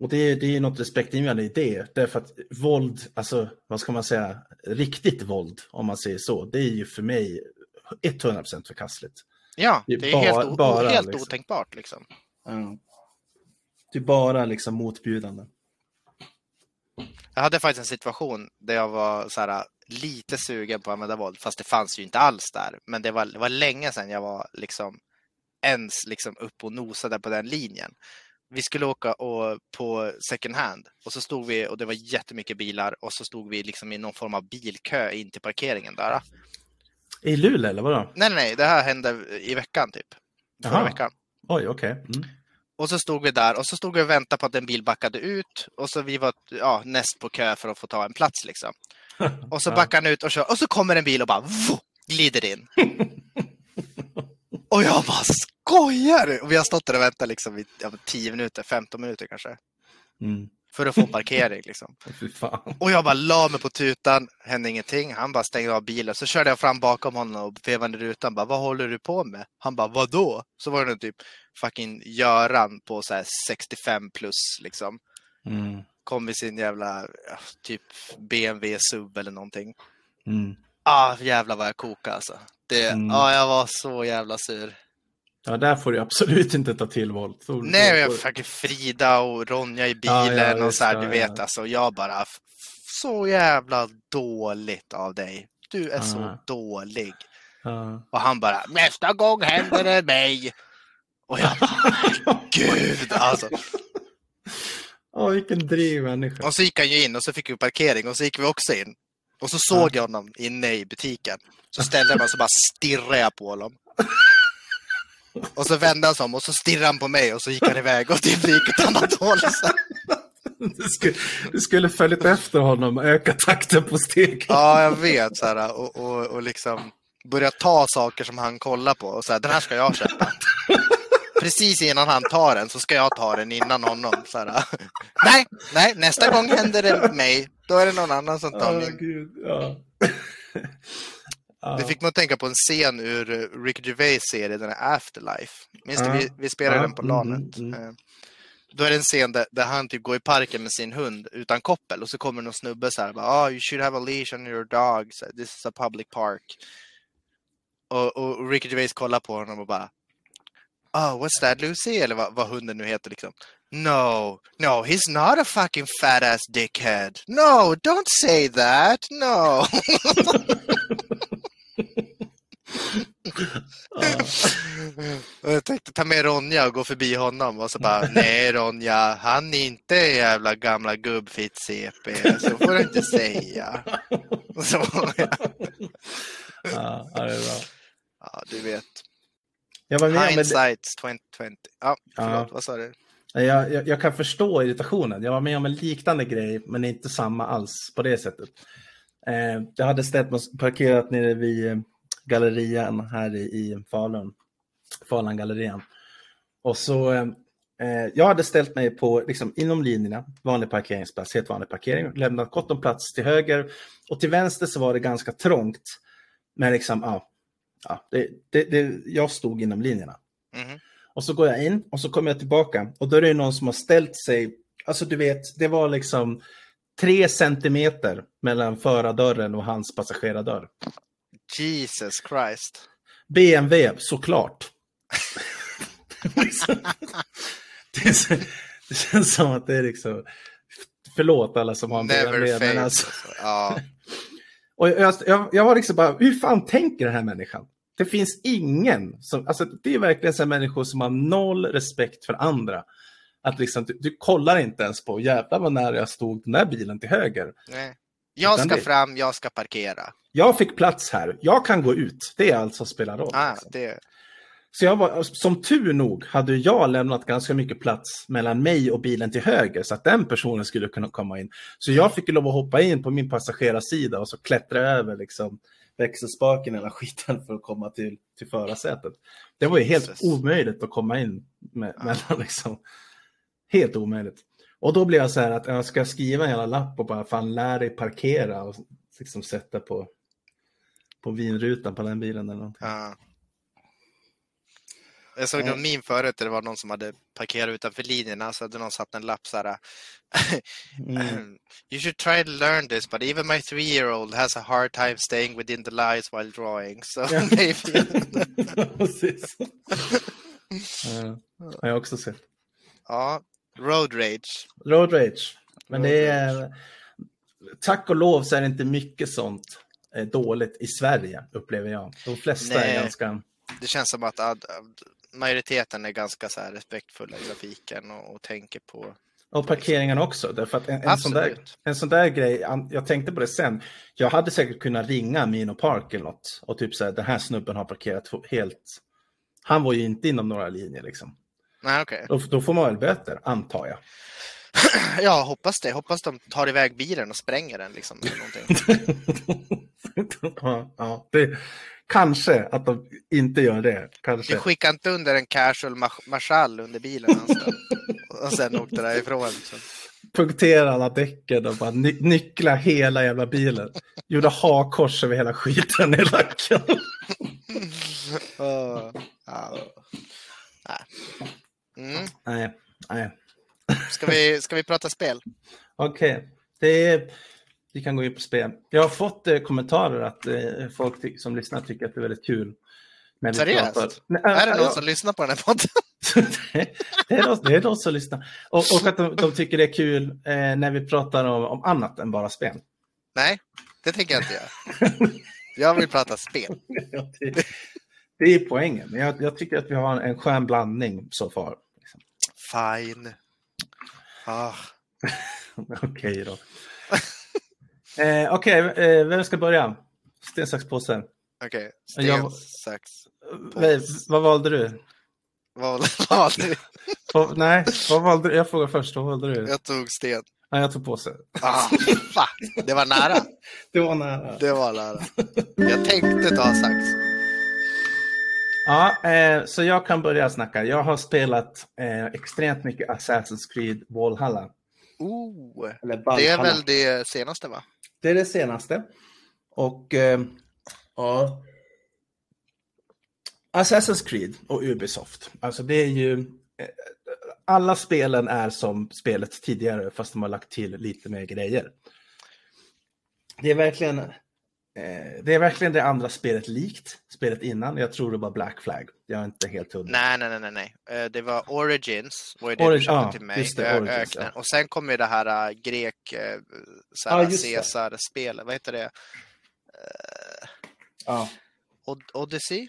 Och det, det är något respektingivande i det. Därför att våld, alltså vad ska man säga, riktigt våld, om man säger så, det är ju för mig 100% förkastligt. Ja, det är, bara- helt, bara, helt liksom. otänkbart liksom. Det är bara liksom motbjudande. Jag hade faktiskt en situation där jag var så här, lite sugen på att använda våld, fast det fanns ju inte alls där. Men det var, det var länge sedan jag var liksom ens liksom upp och nosade på den linjen. Vi skulle åka och, på second hand och så stod vi och det var jättemycket bilar och så stod vi liksom i någon form av bilkö in till parkeringen där. I Luleå eller vadå? Nej, nej, nej, det här hände i veckan typ. Förra Jaha. veckan. Oj, okej. Mm. Och så stod vi där och så stod vi och väntade på att en bil backade ut och så vi var ja, näst på kö för att få ta en plats liksom. Och så backar han ut och kör och så kommer en bil och bara vo, glider in. och jag bara skojar du?" Och vi har stått där och väntat liksom i ja, 10 minuter, 15 minuter kanske. Mm. För att få parkering liksom. Och jag bara la mig på tutan, hände ingenting. Han bara stängde av bilen. Så körde jag fram bakom honom och vevade rutan. Bara, vad håller du på med? Han bara, vadå? Så var det typ fucking Göran på så här 65 plus liksom. Mm. Kom i sin jävla ja, typ BMW SUV eller någonting. Mm. Ah, jävlar vad jag kokade alltså. Det, Mm. ah, jag var så jävla sur. Ja, där får du absolut inte ta till våld. Så, Nej, men så- jag fucking Frida och Ronja i Ja, bilen ja, och så här, ja, du ja. vet alltså. Jag bara, så jävla dåligt av dig. Du är så Ja. dålig. Ja. Och han bara, nästa gång händer det mig. Och jag bara, gud alltså. Åh, vilken driv människa. Och så gick han ju in och så fick vi parkering och så gick vi också in. Och så såg jag honom inne i butiken. Så ställde jag mig och så bara stirrade jag på honom. Och så vände han sig om och så stirrade han på mig och så gick han iväg och typ gick åt annat håll. Du skulle, du skulle följt efter honom och öka takten på stegen. Ja, jag vet. Så här, och, och, och liksom börja ta saker som han kollar på. Och så här, den här ska jag köpa. Precis innan han tar den så ska jag ta den innan honom. Så här, nej, nej, nästa gång händer det mig. Då är det någon annan som tar min. gud. Ja. Ja. Det fick mig att tänka på en scen ur eh, Rick Gervais serie, den är Afterlife. Minns du? Vi, vi spelade den på mm, LANet. mm, mm. Eh, Då är det en scen där, där han typ går i parken med sin hund utan koppel och så kommer någon snubbe så här bara, oh, you should have a leash on your dog. Här, This is a public park. Och, och Ricky Gervais kollar på honom och bara Oh, what's that Lucy? Eller vad, vad hunden nu heter liksom. No, no, he's not a fucking fat ass dickhead. No, don't say that. No. Och jag tänkte ta med Ronja och gå förbi honom och så bara nej Ronja, han är inte jävla gamla gubbfitt-CP, så får du inte säga. Så, ja, Ja, ja, det är bra. ja, du vet. Jag var med Hindsight 2020. Ja, förlåt, Ja. vad sa du? jag, jag, jag kan förstå irritationen. Jag var med om en liknande grej, men inte samma alls på det sättet. Eh, jag hade ställt mig parkerat nere vid eh, gallerian här i, i Falun. Falun-gallerian. Och så, eh, eh, jag hade ställt mig på, liksom, inom linjerna, vanlig parkeringsplats, helt vanlig parkering, lämnat gott om plats till höger och till vänster så var det ganska trångt. Men liksom, ja, ja det, det, det, jag stod inom linjerna. Mhm. Och så går jag in och så kommer jag tillbaka och då är det någon som har ställt sig, alltså du vet, det var liksom tre centimeter mellan förardörren och hans passagerardörr. Jesus Christ. BMW, såklart. det, så, det känns som att det är liksom, förlåt alla som har en Never BMW, men Alltså. Ja, och jag, jag, jag var liksom bara, hur fan tänker den här människan? Det finns ingen som, alltså det är verkligen så människor som har noll respekt för andra. Att liksom, du, du kollar inte ens på, jävlar vad nära jag stod den där bilen till höger. nej. Jag ska det- fram, jag ska parkera. Jag fick plats här, jag kan gå ut. Det är allt som spelar roll. Ah, liksom. det, Så jag var, som tur nog hade jag lämnat ganska mycket plats mellan mig och bilen till höger så att den personen skulle kunna komma in. Så jag fick lov att hoppa in på min passagerarsida och så klättra över liksom växelspaken eller skiten för att komma till, till förarsätet. Det var ju helt Jesus. omöjligt att komma in med, mellan liksom. Helt omöjligt. Och då blev jag så här att jag ska skriva en jävla lapp och bara fan lär dig parkera och liksom sätta på, på vinrutan på den bilen eller någonting. ja. Jag såg någon meme förut där det var någon som hade parkerat utanför linjerna så hade någon satt en lapp så här. Mm. You should try to learn this, but even my three-year-old has a hard time staying within the lines while drawing. So Ja. maybe... Precis. Ja, jag har också sett. ja, road rage. Road Rage. Men det är... Tack och lov så är det inte mycket sånt eh, dåligt i Sverige, upplever jag. De flesta Nej. är ganska... Det känns som att ad, ad, majoriteten är ganska så här respektfulla i trafiken och, och tänker på... Och parkeringen också. Därför att en, en, sån där, en sån där grej, jag tänkte på det sen. Jag hade säkert kunnat ringa Mino Park eller något och typ säga den här snubben har parkerat helt... Han var ju inte inom några linjer liksom. Nej, okej. Då, då får man väl böter, antar jag. Ja, hoppas det. Hoppas de tar iväg bilen och spränger den liksom. Eller någonting. ja, ja, det, kanske att de inte gör det. Kanske. Vi skickar inte under en casual mar- marschall under bilen alltså. och sen åkte därifrån. Liksom. punktera alla däcken och bara ny- nyckla hela jävla bilen. Gjorde hakkors över hela skiten i lacken. Mm. nej, nej. Ska, vi, ska vi prata spel? Okej, det är... Vi kan gå in på spel. Jag har fått eh, kommentarer att eh, folk som lyssnar tycker att det är väldigt kul. När vi Seriöst? pratar- Nej, Är det någon ja. som lyssnar på den här podden? det, är de, det är de som lyssnar. Och, och att de, de tycker det är kul eh, när vi pratar om, om annat än bara spel. Nej, det tänker jag inte göra. Jag vill prata spel. Ja, det, det är poängen. Men jag, jag tycker att vi har en, en skön blandning så far. Liksom. Fine. Ah, Okej då. Eh, Okej, eh, vem ska börja? Sten, sax, påse. Okej, Jag- sten, sax. Eh, vad valde du? Vad valde du? Vad- nej, vad valde du? Jag frågar först. Vad valde du? Jag tog sten. Ja, jag tog påse. Ah, fan, det var nära. Det var nära. Det var nära. Jag tänkte ta sax. Ja, eh, så jag kan börja snacka. Jag har spelat eh, extremt mycket Assassin's Creed Valhalla. Oh, det är väl det senaste va? Det är det senaste. Och eh, ja. Assassin's Creed och Ubisoft. Alltså det är ju... Eh, alla spelen är som spelet tidigare fast de har lagt till lite mer grejer. Det är verkligen... Eh, det är verkligen det andra spelet likt spelet innan. Jag tror det var Black Flag. Jag är inte helt hundra. Nej, nej, nej, nej, nej. Eh, Det var Origins, var det Origin- du köpte ja, till mig. det, Origins, ja. Och sen kom ju det här äh, grek, Ja, såhär, just det. Caesar-spelet, vad heter det? Ja. Od- Odyssey?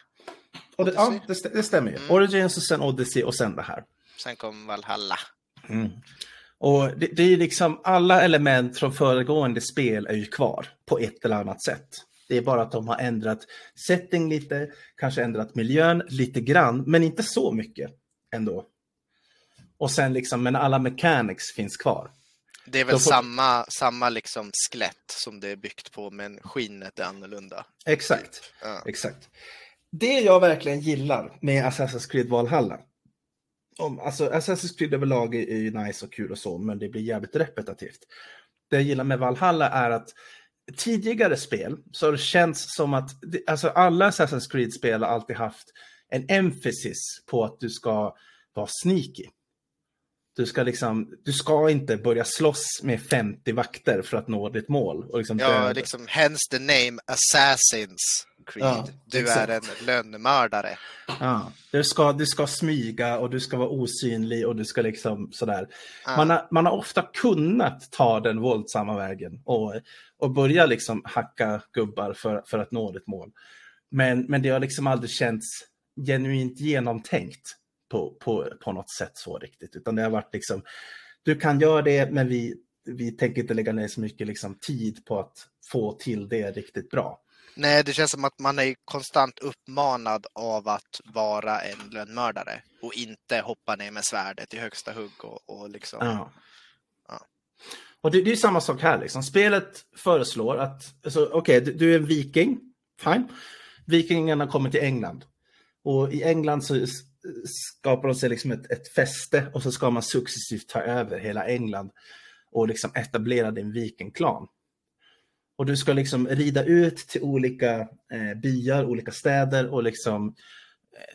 Och det, ja, det, stä- det stämmer ju. Mm. Origins och sen Odyssey och sen det här. Sen kom Valhalla. Mm. Och det, det är liksom alla element från föregående spel är ju kvar på ett eller annat sätt. Det är bara att de har ändrat setting lite, kanske ändrat miljön lite grann, men inte så mycket ändå. Och sen liksom, men alla mechanics finns kvar. Det är väl får- samma, samma liksom skelett som det är byggt på, men skinnet är annorlunda. Exakt, Ja. exakt. Det jag verkligen gillar med Assassin's Creed Valhalla, om, alltså Assassin's Creed överlag är är ju nice och kul och så, men det blir jävligt repetitivt. Det jag gillar med Valhalla är att tidigare spel så har det känts som att alltså alla Assassin's Creed-spel har alltid haft en emphasis på att du ska vara sneaky. Du ska liksom, du ska inte börja slåss med 50 vakter för att nå ditt mål. Och liksom Ja, döda. liksom hence the name Assassins Creed. Ja, du exakt. är en lönnmördare. Ja, du ska, du ska smyga och du ska vara osynlig och du ska liksom sådär. Ja. Man, har, man har ofta kunnat ta den våldsamma vägen och, och börja liksom hacka gubbar för, för att nå ditt mål. Men, men det har liksom aldrig känts genuint genomtänkt på, på, på något sätt så riktigt. Utan det har varit liksom, du kan göra det men vi, vi tänker inte lägga ner så mycket liksom tid på att få till det riktigt bra. Nej, det känns som att man är konstant uppmanad av att vara en lönnmördare och inte hoppa ner med svärdet i högsta hugg och, och liksom. Ja. Ja. Och det, det är samma sak här. Liksom. Spelet föreslår att, alltså, okej, du, du är en viking, fine. Vikingarna kommer till England. Och i England så skapar de sig liksom ett, ett fäste och så ska man successivt ta över hela England och liksom etablera din vikingklan. Och du ska liksom rida ut till olika eh, byar, olika städer och liksom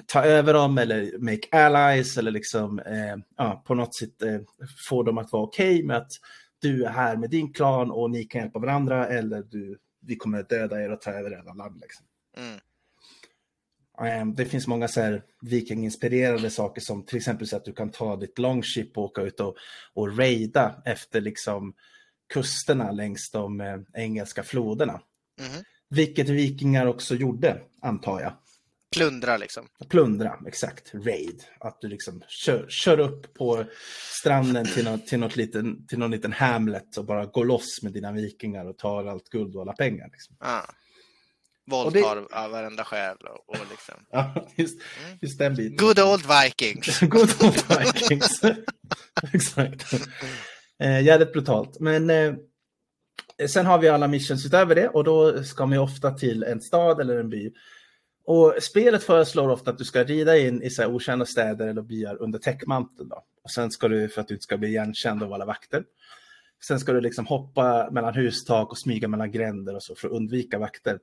ta över dem eller make allies eller liksom eh, ja, på något sätt eh, få dem att vara okej okay med att du är här med din klan och ni kan hjälpa varandra eller du, vi kommer döda er och ta över era land. Liksom. Mm. Um, det finns många så här vikinginspirerade saker som till exempel så att du kan ta ditt longship och åka ut och, och raida efter liksom kusterna längs de eh, engelska floderna. Mm. Vilket vikingar också gjorde, antar jag. Plundra liksom. Plundra, exakt. Raid. Att du liksom kör, kör upp på stranden till, något, till, något liten, till någon liten hamlet och bara går loss med dina vikingar och tar allt guld och alla pengar. Liksom. Ah. Våldtar det... varenda själ och, och liksom. ja, just, mm. just den biten. Good old Vikings. Good old Vikings. exakt. Eh, jävligt brutalt. Men eh, sen har vi alla missions utöver det och då ska man ju ofta till en stad eller en by. Och spelet föreslår ofta att du ska rida in i så här okända städer eller byar under täckmanteln. Då. Och sen ska du, för att du inte ska bli igenkänd av alla vakter. Sen ska du liksom hoppa mellan hustak och smyga mellan gränder och så för att undvika vakter.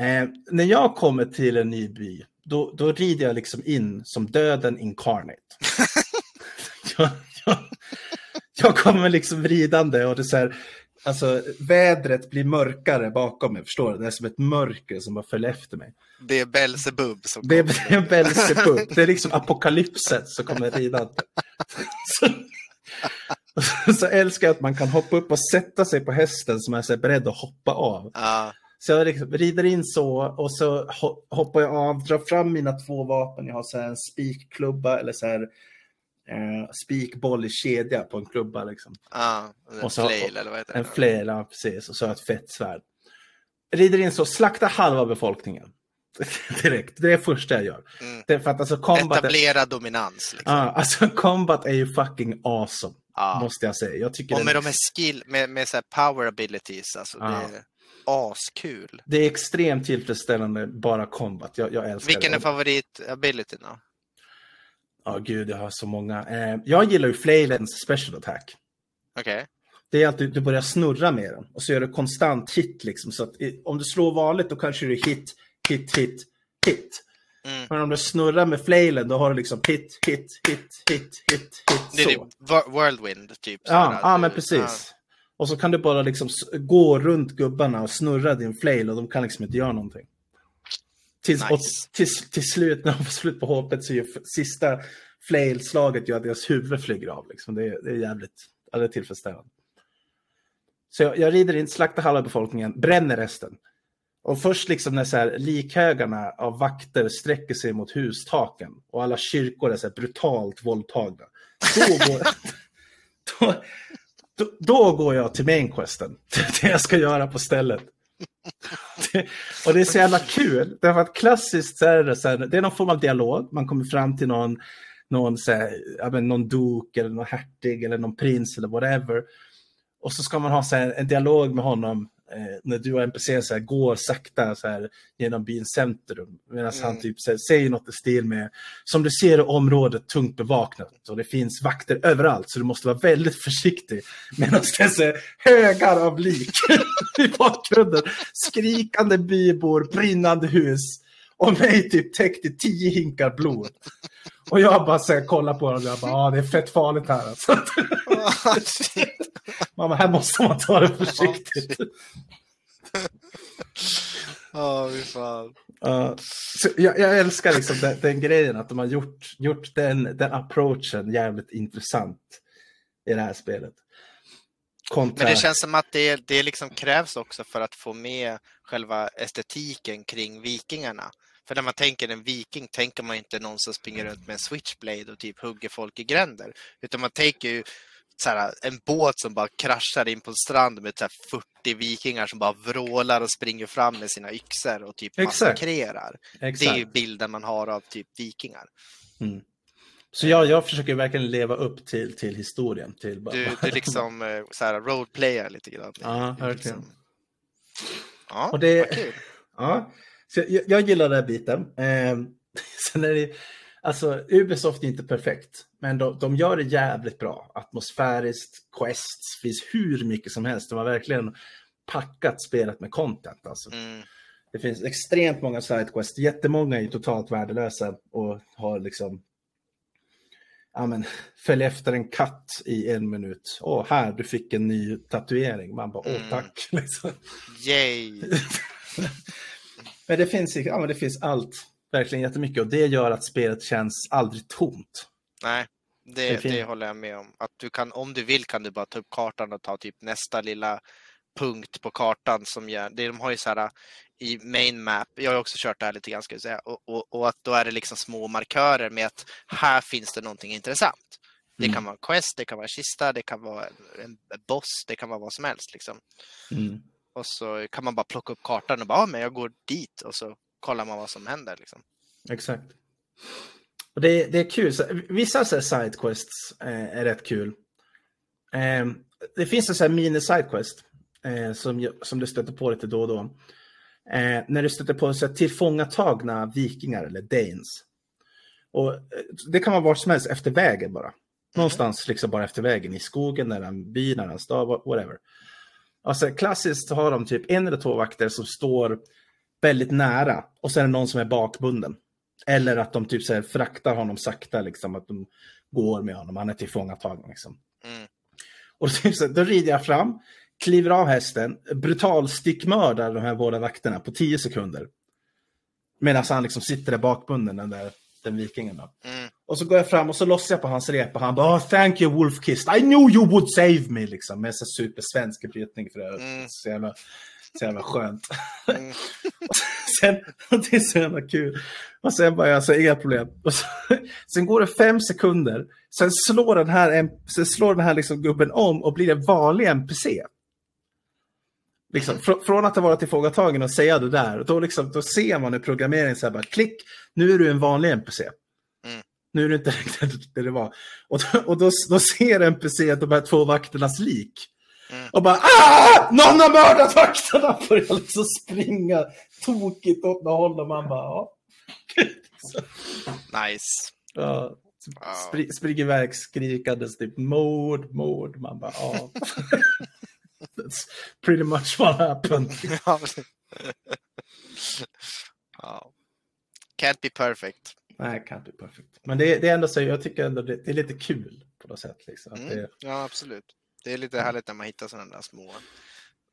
Eh, när jag kommer till en ny by, då, då rider jag liksom in som döden incarnate. jag, jag, jag, kommer liksom ridande och det är så här, alltså vädret blir mörkare bakom mig, förstår du? Det är som ett mörker som bara följer efter mig. Det är Belsebub som kommer. Det är Belsebub, det är liksom apokalypset som kommer ridande. så, så älskar jag att man kan hoppa upp och sätta sig på hästen som är så beredd att hoppa av. Ah. Så jag liksom rider in så och så hoppar jag av, drar fram mina två vapen. Jag har så en spikklubba eller så här eh, spikboll i kedja på en klubba. Liksom. Ah, en och så, flail eller vad heter det? En flail, ja precis. Och så ett fett svärd. Rider in så, slakta halva befolkningen. Direkt, det är det första jag gör. Mm. Det för att alltså combat Etablera är... dominans. Liksom. Ah, alltså combat är ju fucking awesome. Ah. Måste jag säga. Jag tycker och med den... de här skill, med, med så power abilities. Alltså ah. det askul. Det är extremt tillfredsställande, bara combat. Jag, jag älskar Vilken det. är favorit-abilityn då? Ja, oh, gud, jag har så många. Eh, jag gillar ju Flaylens special attack. Okej. Okay. Det är att du, du, börjar snurra med den och så gör du konstant hit. Liksom, så att om du slår vanligt då kanske du hit, hit, hit, hit. Mm. Men om du snurrar med flailen då har du liksom hit, hit, hit, hit, hit, hit. Det är typ whirlwind, typ. Ja, ja men precis. Och så kan du bara liksom gå runt gubbarna och snurra din flail och de kan liksom inte göra någonting. Tills, nice. och till, till slut, när de får slut på hoppet så är sista flail-slaget gör att deras huvud flyger av. Liksom. Det, är, det är jävligt ja, det är tillfredsställande. Så jag, jag rider in, slaktar halva befolkningen, bränner resten. Och först liksom när så här, likhögarna av vakter sträcker sig mot hustaken och alla kyrkor är så brutalt våldtagna. Då går, då, då, då, går jag till main questen. Det jag ska göra på stället. Och det är så jävla kul. Därför att klassiskt så är det, så här, det är någon form av dialog. Man kommer fram till någon, någon, så här, ja, men, någon dok eller någon hertig eller någon prins eller whatever. Och så ska man ha så här, en dialog med honom eh, när du och NPC så här, går sakta så här, genom byns centrum. Medan mm. han typ här, säger något i stil med Som du ser är området tungt bevaknat och det finns vakter överallt så du måste vara väldigt försiktig. Medan det är högar av lik i bakgrunden. Skrikande bybor, brinnande hus och mig typ täckt i tio hinkar blod. Och jag bara så här, kollar på dem och jag bara, ah, det är fett farligt här alltså. Oh, Mamma, här måste man ta det försiktigt. Ja, oh, fan. Uh, jag, jag, älskar liksom den, den, grejen att de har gjort, gjort den, den approachen jävligt intressant i det här spelet. Kontra... Men det känns som att det, det liksom krävs också för att få med själva estetiken kring vikingarna. För när man tänker en viking tänker man inte någon som springer runt med en switchblade och typ hugger folk i gränder. Utan man tänker ju så här, en båt som bara kraschar in på en strand med så här 40 vikingar som bara vrålar och springer fram med sina yxor och typ massakrerar. Exakt. Det är ju bilden man har av typ vikingar. Mm. Så jag, jag försöker verkligen leva upp till, till historien. Till bara... du, du liksom eh, så här, roleplayar lite grann. Ja, verkligen. Liksom... Ja, och det, kul. Ja, så jag, jag gillar den här biten. Eh, sen är det, alltså Ubisoft är inte perfekt, men de, de gör det jävligt bra. Atmosfäriskt, quests, finns hur mycket som helst. De har verkligen packat spelet med content. Alltså. Mm. Det finns extremt många sidequests, jättemånga är totalt värdelösa och har liksom ja, men, följ efter en katt i en minut. Åh, här, du fick en ny tatuering. Man bara, åh, Mm. tack. Liksom. Yay! Men det finns, ja, men det finns allt, verkligen jättemycket. Och det gör att spelet känns aldrig tomt. Nej, Det det, det håller jag med om. Att du kan, om du vill kan du bara ta upp kartan och ta typ nästa lilla punkt på kartan som gör, det, de har ju så här i main map, jag har också kört det här lite grann ska jag säga, och, och, och att då är det liksom små markörer med att här finns det någonting intressant. Det Mm. kan vara en quest, det kan vara en kista, det kan vara en, en boss, det kan vara vad som helst liksom. Mm. Och så kan man bara plocka upp kartan och bara, ja, men jag går dit och så kollar man vad som händer liksom. Exakt. Och det, det är kul. Vissa så sidequests eh, är rätt kul. Eh, det finns en så här mini sidequest eh, som, som du stöter på lite då och då. Eh, när du stöter på så här, tillfångatagna vikingar eller danes. Och, eh, det kan vara var som helst efter vägen bara. Någonstans liksom bara efter vägen i skogen, eller en by, eller en stad, whatever. Alltså, klassiskt har de typ en eller två vakter som står väldigt nära och sen är det någon som är bakbunden. Eller att de typ så här fraktar honom sakta, liksom, att de går med honom, han är tillfångatagen. Liksom. Mm. Och typ så, här, då rider jag fram, kliver av hästen, brutal styckmördar de här båda vakterna på 10 sekunder. Medan han liksom sitter där bakbunden, den där den vikingen. Då. Mm. Och så går jag fram och så lossar jag på hans rep och han bara oh, “Thank you Wolfkist, I knew you would save me” liksom. Med sån supersvensk brytning för övrigt. Mm. Så, jävla, så jävla skönt. Mm. sen, och det är så jävla kul. Och sen bara jag så inga problem. Och så, sen går det fem sekunder. Sen slår den här, en- sen slår den här liksom gubben om och blir en vanlig NPC. Liksom, fr- från att ha varit tillfångatagen och säga det där, då, liksom, då ser man i programmeringen så här bara klick, nu är du en vanlig NPC. Nu är du inte riktigt det det var. Och, då, och då, då ser NPC de här två vakternas lik. Mm. Och bara ah! Någon har mördat vakterna! Börjar liksom springa tokigt åt något håll och man bara ja. Nice. ja. Ja. Spri, springer iväg skrikandes typ mord, mord. Man bara ja. That's pretty much what happened. Ja. Can't be perfect. Nej, can't be perfect. Men det, det är ändå så, jag tycker ändå det, det är lite kul på något sätt. Liksom. Mm. det, Ja, absolut. Det är lite härligt när man hittar sådana där små,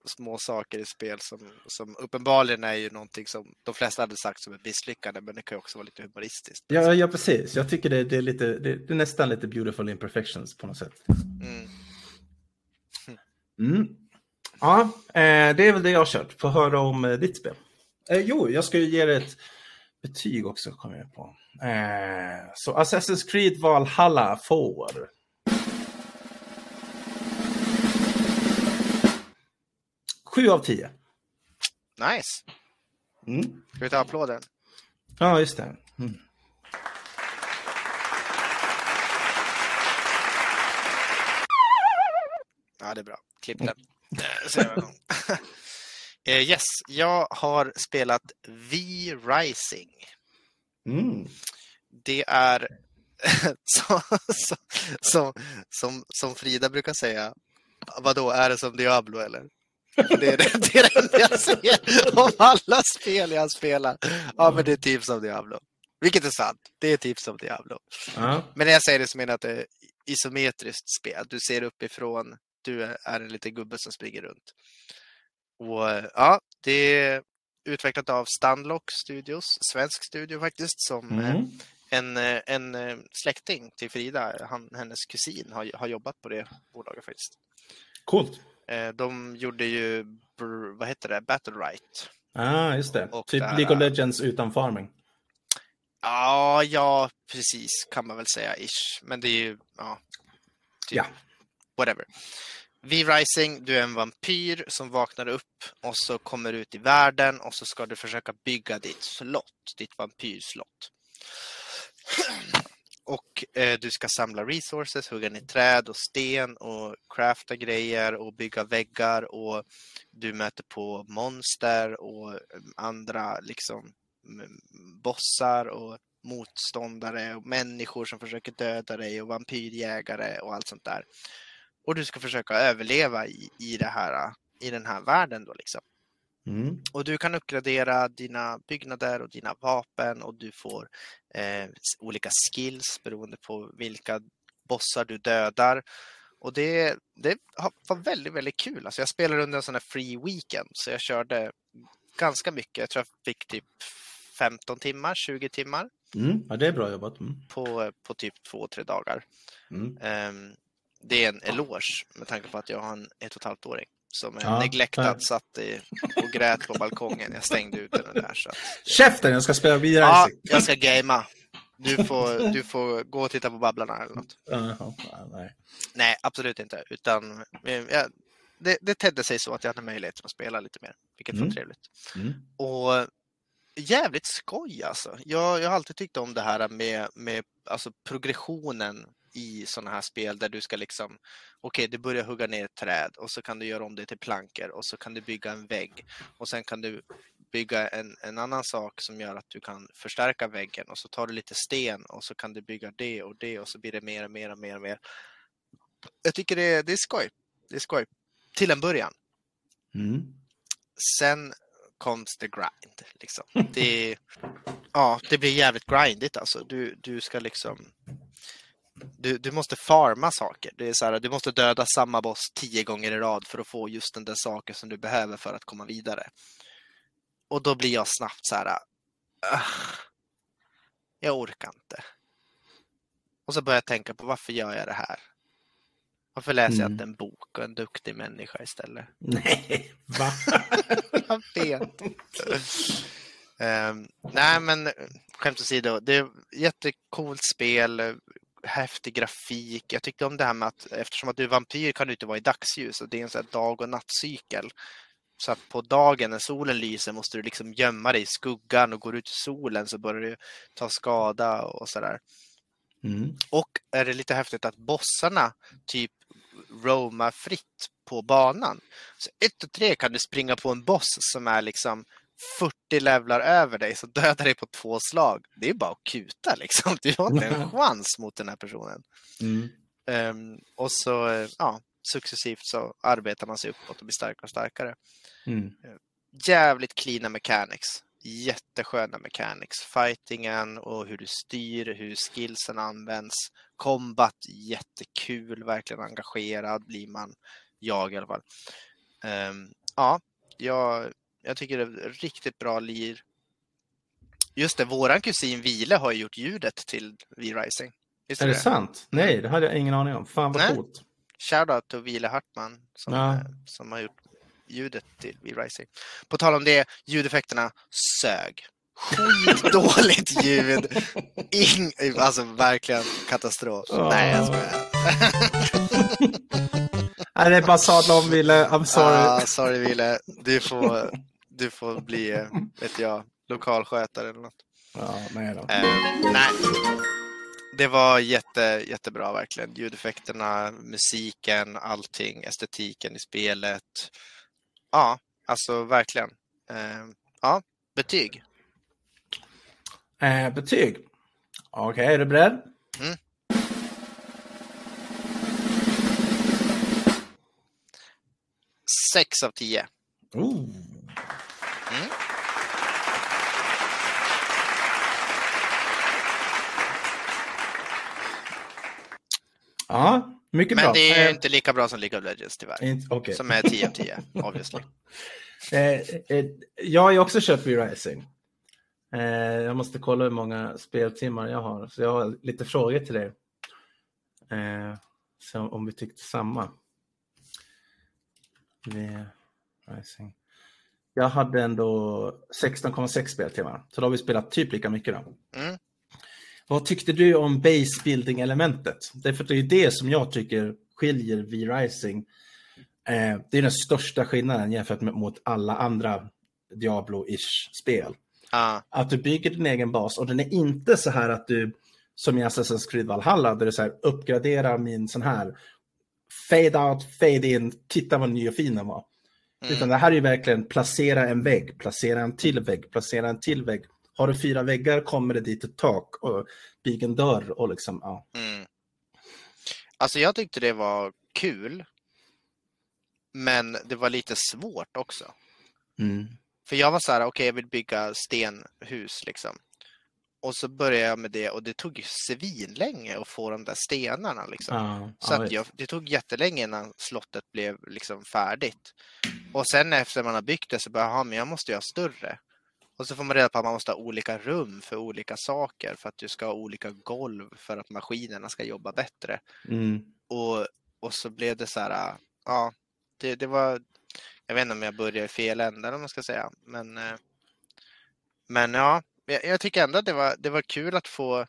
små saker i spel som, som uppenbarligen är ju någonting som de flesta hade sagt som ett misslyckande, men det kan ju också vara lite humoristiskt. ja, ja, precis. Jag tycker det, det, är lite, det, det är nästan lite beautiful imperfections på något sätt. Mm. Mm. Ja, eh, det är väl det jag har kört. Få höra om eh, ditt spel. Eh, jo, jag ska ju ge det ett betyg också, kommer jag på. Eh, så Assassin's Creed Valhalla får... Sju av tio. Nice. Mm. Ska vi ta applåden? Ja, just det. Mm. Ja, det är bra. Klipp den. Eh, Eh, Yes, jag har spelat V-Rising. Mm. Det är så, så, som, som, som Frida brukar säga. Vadå, är det som Diablo eller? Det är det, det, är det enda jag ser om alla spel jag spelar. Ja, men det är typ som Diablo. Vilket är sant. Det är typ som Diablo. Ja. Men när jag säger det så menar jag att det är isometriskt spel. Du ser uppifrån, du är är en liten gubbe som springer runt. Och ja, det är utvecklat av Stunlock Studios, svensk studio faktiskt, som eh, Mm. en, eh, en eh, släkting till Frida, han, hennes kusin, har, har jobbat på det bolaget faktiskt. Coolt. Eh, De gjorde ju, vad heter det, Battle Right. Ja, just det. Och typ det här- League of Legends utan farming. Ja, ja, precis kan man väl säga ish. Men det är ju, ja. Typ. Ja. Whatever. V-Rising, du är en vampyr som vaknar upp och så kommer ut i världen och så ska du försöka bygga ditt slott, ditt vampyrslott. Och eh, du ska samla resources, hugga ner träd och sten och crafta grejer och bygga väggar och du möter på monster och eh, andra liksom bossar och motståndare och människor som försöker döda dig och vampyrjägare och allt sånt där. Och du ska försöka överleva i, i, det här, i den här världen då liksom. Mm. Och du kan uppgradera dina byggnader och dina vapen och du får eh, olika skills beroende på vilka bossar du dödar. Och det, det var väldigt, väldigt kul. Alltså jag spelade under en sån här free weekend så jag körde ganska mycket. Jag tror jag fick typ 15 timmar, 20 timmar. Mm. Ja, det är bra jobbat. Mm. På, på typ två, tre dagar. Um, det är en eloge med tanke på att jag har en ett och ett halvt åring som är Ja, neglectad, ja. satt i, och grät på balkongen. Jag stängde ut den där. Så. att- Käften, jag ska spela vidare. Ja, jag ska gamea. Du får, du får gå och titta på Babblarna eller något. Ja, nej. Nej, absolut inte. Utan, eh, ja, det, det tedde sig så att jag hade möjligheten att spela lite mer, vilket Mm. var trevligt. Mm. Och jävligt skoj alltså. Jag, jag har alltid tyckt om det här med, med alltså progressionen i sådana här spel där du ska liksom, okej, du börjar hugga ner ett träd och så kan du göra om det till plankor och så kan du bygga en vägg och sen kan du bygga en, en annan sak som gör att du kan förstärka väggen och så tar du lite sten och så kan du bygga det och det och så blir det mer och mer och mer och mer. Jag tycker det, det är skoj. Det är skoj. Till en början. Mm. Sen comes the grind. Liksom. Det, ja, det blir jävligt grindigt alltså. Du, du ska liksom... Du, du måste farma saker. Det är så här, du måste döda samma boss tio gånger i rad för att få just den där saken som du behöver för att komma vidare. Och då blir jag snabbt så här... "Ah, jag orkar inte. Och så börjar jag tänka på varför gör jag det här? Varför läser jag Mm. inte en bok och en duktig människa istället? Nej, va? Jag vet. Ehm, nej, men skämt åsido. Det är ett jättecoolt spel. Häftig grafik. Jag tyckte om det här med att eftersom att du är vampyr kan du inte vara i dagsljus. Och det är en sån dag och nattcykel. Så att på dagen när solen lyser måste du liksom gömma dig i skuggan och går ut i solen så börjar du ta skada och sådär. Mm. Och är det lite häftigt att bossarna typ roamar fritt på banan. Så ett och tre kan du springa på en boss som är liksom 40 levlar över dig så dödar dig på två slag. Det är bara att kuta liksom. Du har inte en chans mot den här personen. Mm. Ehm, och så, eh, ja, successivt så arbetar man sig uppåt och blir starkare och starkare. Mm. Jävligt cleana mechanics. Jättesköna mechanics. Fightingen och hur du styr, hur skillsen används. Combat, jättekul, verkligen engagerad blir man. Jag i alla fall. Ehm, ja, jag, jag tycker det är riktigt bra lir. Just det, våran kusin Vile har ju gjort ljudet till V-Rising. Är det sant? Nej, det hade jag ingen aning om. Fan vad Nej. coolt. Shoutout till Wile Hartman som, Ja. eh, som har gjort ljudet till V-Rising. På tal om det, ljudeffekterna sög. Skitdåligt ljud. Ing, alltså verkligen katastrof. Ja. Nej, jag skojar. Nej, det är bara sadla om Wille. I'm sorry. Ah, sorry Wille. Du får, du får bli, eh, vet jag, lokalskötare eller något. Ja, nej då. Eh, nej. Det var jätte, jättebra verkligen. Ljudeffekterna, musiken, allting, estetiken i spelet. Ja, alltså verkligen. Eh, ja, betyg. Eh, betyg. Okej, är du beredd? Mm. Sex av tio. Ooh. Mm. Ja, mycket Men bra. det är Eh, inte lika bra som League of Legends tyvärr. inte- Okej. Som är 10 av 10, obviously. Eh, eh, jag har ju också kört V-Rising. Eh, jag måste kolla hur många speltimmar jag har. Så jag har lite frågor till dig. Eh, om vi tyckte samma. V-Rising. Jag hade ändå 16,6 speltimmar. Så då har vi spelat typ lika mycket då. Mm. Vad tyckte du om base building elementet? Därför det är det som jag tycker skiljer V-Rising. Eh, det är den största skillnaden jämfört med mot alla andra Diablo-ish spel. Ja, Att du bygger din egen bas och den är inte så här att du som i Assassin's Creed Valhalla där du så här uppgraderar min sån här fade out, fade in, titta vad ny och fin den var. Mm. Utan det här är verkligen placera en vägg, placera en till vägg, placera en till vägg. Har du fyra väggar kommer det dit ett tak och bygg en dörr och liksom, ja. Mm. Alltså jag tyckte det var kul. Men det var lite svårt också. Mm. För jag var så här, okej okay, jag vill bygga stenhus liksom. Och så började jag med det och det tog svinlänge att få de där stenarna. Liksom. Ja, så att jag, det tog jättelänge innan slottet blev liksom färdigt. Och sen efter man har byggt det så bara, ja men jag måste göra större. Och så får man reda på att man måste ha olika rum för olika saker för att du ska ha olika golv för att maskinerna ska jobba bättre. Mm. Och, och så blev det så här, ja, det, det var, jag vet inte om jag börjar i fel ände om man ska säga, men, eh, men ja, jag, jag tycker ändå att det var, det var kul att få,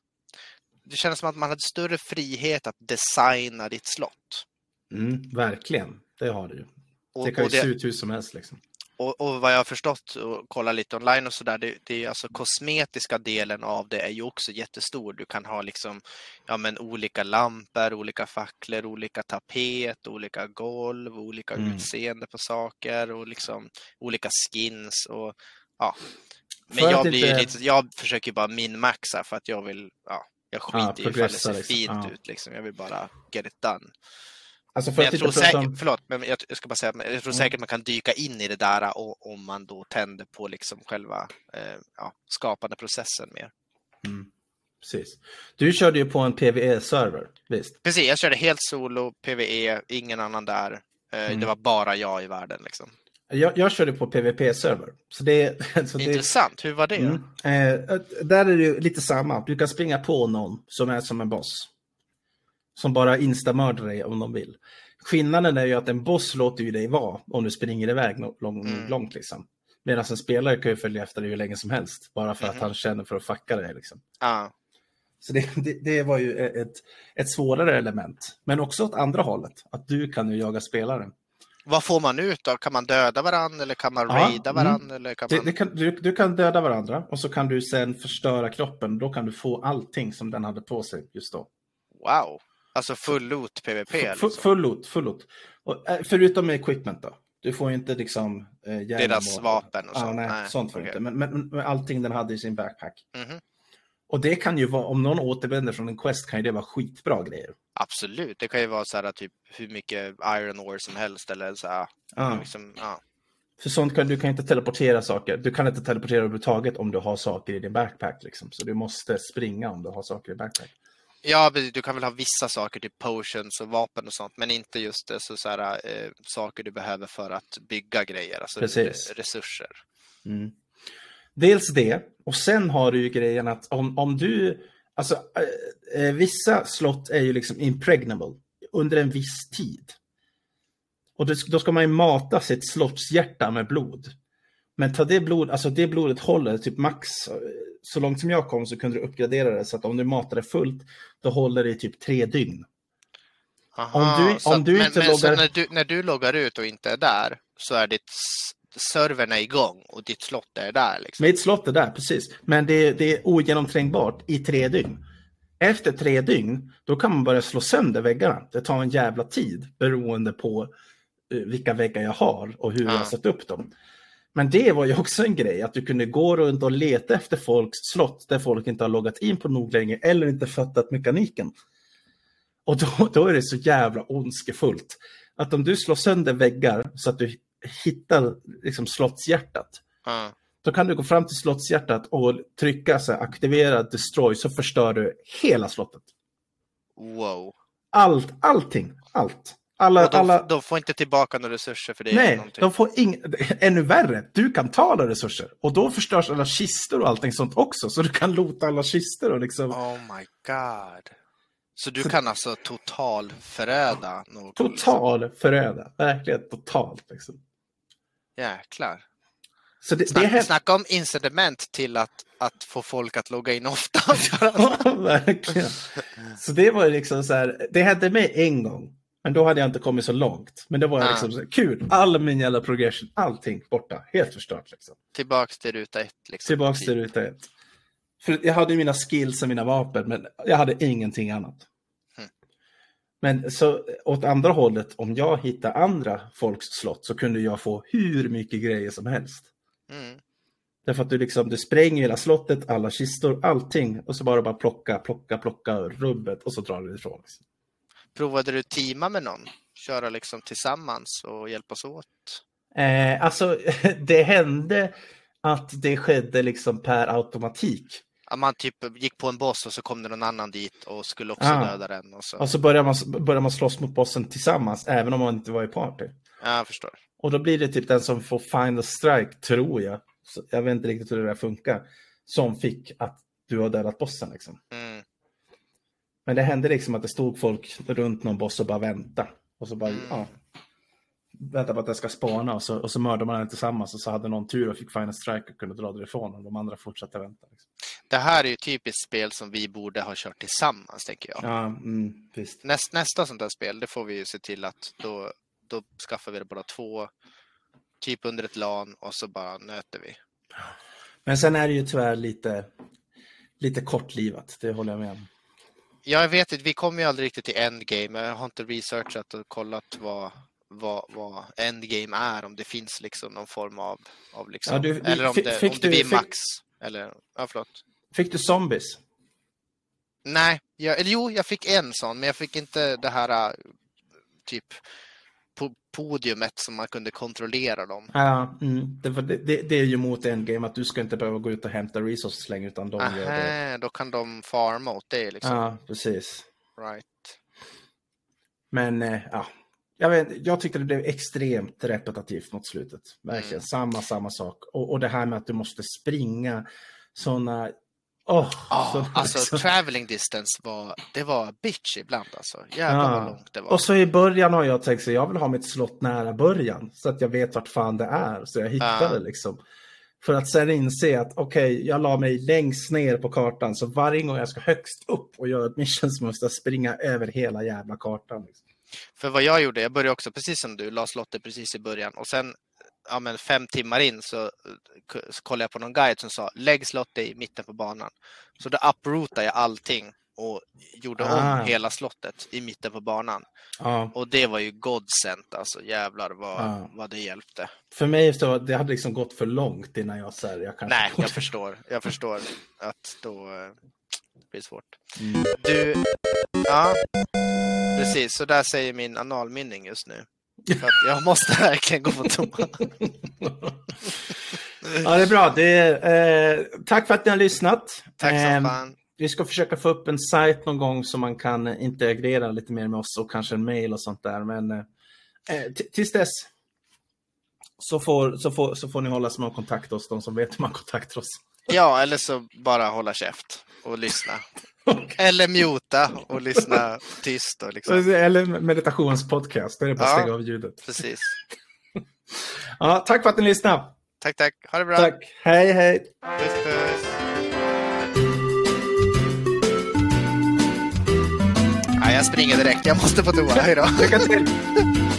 det kändes som att man hade större frihet att designa ditt slott. Mm, verkligen, det har du. Och, Det kan ju det- se ut hur som helst liksom. Och, och vad jag har förstått och kollat lite online och sådär, det, det är alltså kosmetiska delen av det är ju också jättestor. Du kan ha liksom, ja men olika lampor, olika facklor, olika tapet, olika golv, olika Mm. utseende på saker och liksom olika skins och ja. Men jag blir inte- lite, jag försöker bara minmaxa för att jag vill, ja, jag skiter i ifall det ser liksom. fint Ja. ut liksom. Jag vill bara get it done. Alltså för Men jag tror säkert, om... förlåt, men jag, jag ska bara säga, jag tror Mm. säkert man kan dyka in i det där och, om man då tänder på liksom själva eh, ja, skapande processen mer. Mm, precis. Du körde ju på en PVE-server, visst? Precis, jag körde helt solo, PVE, ingen annan där. Eh, Mm. Det var bara jag i världen. Liksom. Jag, jag körde på PVP-server. Så det, så det, Intressant, hur var det? Mm. Eh, där är det lite samma. Du kan springa på någon som är som en boss. Som bara instamördar dig om de vill. Skillnaden är ju att en boss låter ju dig vara om du springer iväg lång, Mm. långt. Liksom. Medan en spelare kan ju följa efter dig hur länge som helst. Bara för att Mhm. han känner för att fucka dig. Liksom. Ja. Så det, det, det var ju ett, ett svårare element. Men också åt andra hållet. Att du kan ju jaga spelaren. Vad får man ut då? Kan man döda varandra eller kan man raida mm. varandra? Eller kan Det, man... det kan, du, du kan döda varandra och så kan du sen förstöra kroppen. Då kan du få allting som den hade på sig just då. Wow! Alltså full loot PVP? Full, Liksom. full loot, full loot. Och, eh, förutom equipment då. Du får inte liksom... Eh, Deras vapen och sånt? nej, Nej, sånt får okej. inte. Men, men, men allting den hade i sin backpack. Mhm. Och det kan ju vara, om någon återvänder från en quest kan ju det vara skitbra grejer. Absolut, det kan ju vara så här typ hur mycket iron ore som helst eller så här, Ja. liksom, ja. För sånt kan du kan inte teleportera saker. Du kan inte teleportera överhuvudtaget om du har saker i din backpack. Liksom. Så du måste springa om du har saker i backpack. Ja, du kan väl ha vissa saker, typ potions och vapen och sånt, men inte just så, så här, eh, saker du behöver för att bygga grejer, alltså Precis. re- resurser. Mm. Dels det, och sen har du ju grejen att om, om du... Alltså, eh, eh, vissa slott är ju liksom impregnable under en viss tid. Och det, då ska man ju mata sitt slottshjärta med blod. Men ta det blod, alltså det blodet håller typ max, eh, så långt som jag kom så kunde du uppgradera det så att om du matar det fullt, då håller det i typ tre dygn. Aha, Om du- så, om du men, inte men, så loggar- när du, när du loggar ut och inte är där så är ditt servern är igång och ditt slott är där. Liksom. Mitt slott är där, precis. Men det, det är ogenomträngbart i tre dygn. Efter tre dygn, då kan man börja slå sönder väggarna. Det tar en jävla tid beroende på eh, vilka väggar jag har och hur jag Ja. har satt upp dem. Men det var ju också en grej, att du kunde gå runt och leta efter folks slott där folk inte har loggat in på nog länge eller inte fattat mekaniken. Och då, då är det så jävla ondskefullt. Att om du slår sönder väggar så att du hittar liksom slottshjärtat, Ja. då kan du gå fram till slottshjärtat och trycka så här, aktivera destroy så förstör du hela slottet. Wow. Allt, allting, allt. Alla, de, alla, de får inte tillbaka några resurser för det? nej, de får ing, ännu värre. Du kan ta alla resurser och då förstörs alla kistor och allting sånt också. Så du kan lota alla kistor och liksom Oh my god. Så du Så- kan alltså total föröda något? total föröda. Verkligen totalt. Liksom. Jäklar. Så det, det Snack, är snacka om incitament till att, att få folk att logga in ofta. Ja, verkligen. Så det var liksom så här, det hände mig en gång. Men då hade jag inte kommit så långt. Men det var Ah. liksom så här, kul. All min jävla progression, allting borta. Helt förstört liksom. Tillbaks till ruta ett. Liksom. Tillbaks till ruta ett. För jag hade mina skills och mina vapen, men jag hade ingenting annat. Men så åt andra hållet, om jag hittade andra folks slott så kunde jag få hur mycket grejer som helst. Mm. Därför att du liksom, du spränger hela slottet, alla kistor, allting och så bara bara plocka, plocka, plocka rubbet och så drar du ifrån. Liksom. Provade du teama med någon? Köra liksom tillsammans och hjälpas åt? Eh, alltså, det hände att det skedde liksom per automatik. Ja, man typ gick på en boss och så kom det någon annan dit och skulle också Ah. döda den. Och så. Och så börjar man, börjar man slåss mot bossen tillsammans, även om man inte var i party. Ja, jag förstår. Och då blir det typ den som får final strike, tror jag. Så jag vet inte riktigt hur det där funkar. Som fick att du har dödat bossen liksom. Mm. Men det hände liksom att det stod folk runt någon boss och bara vänta. Och så bara, Mm. ja. Vänta på att det ska spåna och så, och så mördade man den tillsammans och så hade någon tur och fick final strike och kunde dra därifrån och de andra fortsatte vänta. Liksom. Det här är ju typiskt spel som vi borde ha kört tillsammans, tänker jag. Ja, mm. Näst, nästa sånt där spel, det får vi ju se till att då, då skaffar vi det båda två, typ under ett LAN och så bara nöter vi. Men sen är det ju tyvärr lite, lite kortlivat, det håller jag med om. Jag vet inte, vi kommer ju aldrig riktigt till endgame. Jag har inte researchat och kollat vad, vad, vad endgame är, om det finns liksom någon form av, av liksom, Ja, du- eller om det, om det blir max. Eller, ja förlåt. Fick du zombies? Nej, jag, eller jo, jag fick en sån, men jag fick inte det här äh, typ po- podiumet som man kunde kontrollera dem. Ja, mm. det, det, det, är ju mot endgame att du ska inte behöva gå ut och hämta resources längre utan de gör det. Aha, då kan de farma åt det liksom. Ja, precis. Right. Men eh, ja, jag, vet, jag tyckte det blev extremt repetitivt mot slutet. Verkligen Mm. samma, samma sak. Och, och det här med att du måste springa sådana... Ja, såna- alltså så- traveling distance var, det var bitch ibland alltså. Jävlar Ja. vad långt det var. Och så i början har jag tänkt så jag vill ha mitt slott nära början så att jag vet vart fan det är. Så jag hittar Ja. det liksom. För att sen inse att okej, jag la mig längst ner på kartan så varje gång jag ska högst upp och göra ett mission så måste jag springa över hela jävla kartan. Liksom. För vad jag gjorde, jag började också precis som du, la slottet precis i början och sen ja, men fem timmar in så, så kollade jag på någon guide som sa lägg slottet i mitten på banan. Så då uprootade jag allting och gjorde Ah. om hela slottet i mitten på banan. Ja, Och det var ju godsent alltså, jävlar vad, Ja. vad det hjälpte. för mig så det hade liksom gått för långt innan jag så här, jag kanske Nej, jag förstår. Jag förstår att då eh, blir det svårt. Mm. Du, ja, precis. Så där säger min analmynning just nu. För att jag måste verkligen gå på toa. ja, det är bra. Det är, eh, tack för att ni har lyssnat. Tack som Ehm, fan. Vi ska försöka få upp en sajt någon gång så man kan eh, interagera lite mer med oss och kanske en mail och sånt där. Men eh, eh, tills dess så får, så, får, så får ni hålla som och kontakta oss, de som vet hur man kontaktar oss. Ja, eller så bara hålla käft och lyssna. Eller muta och lyssna tyst. Och liksom. Eller meditationspodcast, då är det bara att Ja. stänga av ljudet. Precis. Ja, tack för att ni lyssnade. Tack, tack. Ha det bra. Tack. Hej, hej. Puss, puss. Ja, jag springer direkt. Jag måste på toa. Hej då. Lycka till.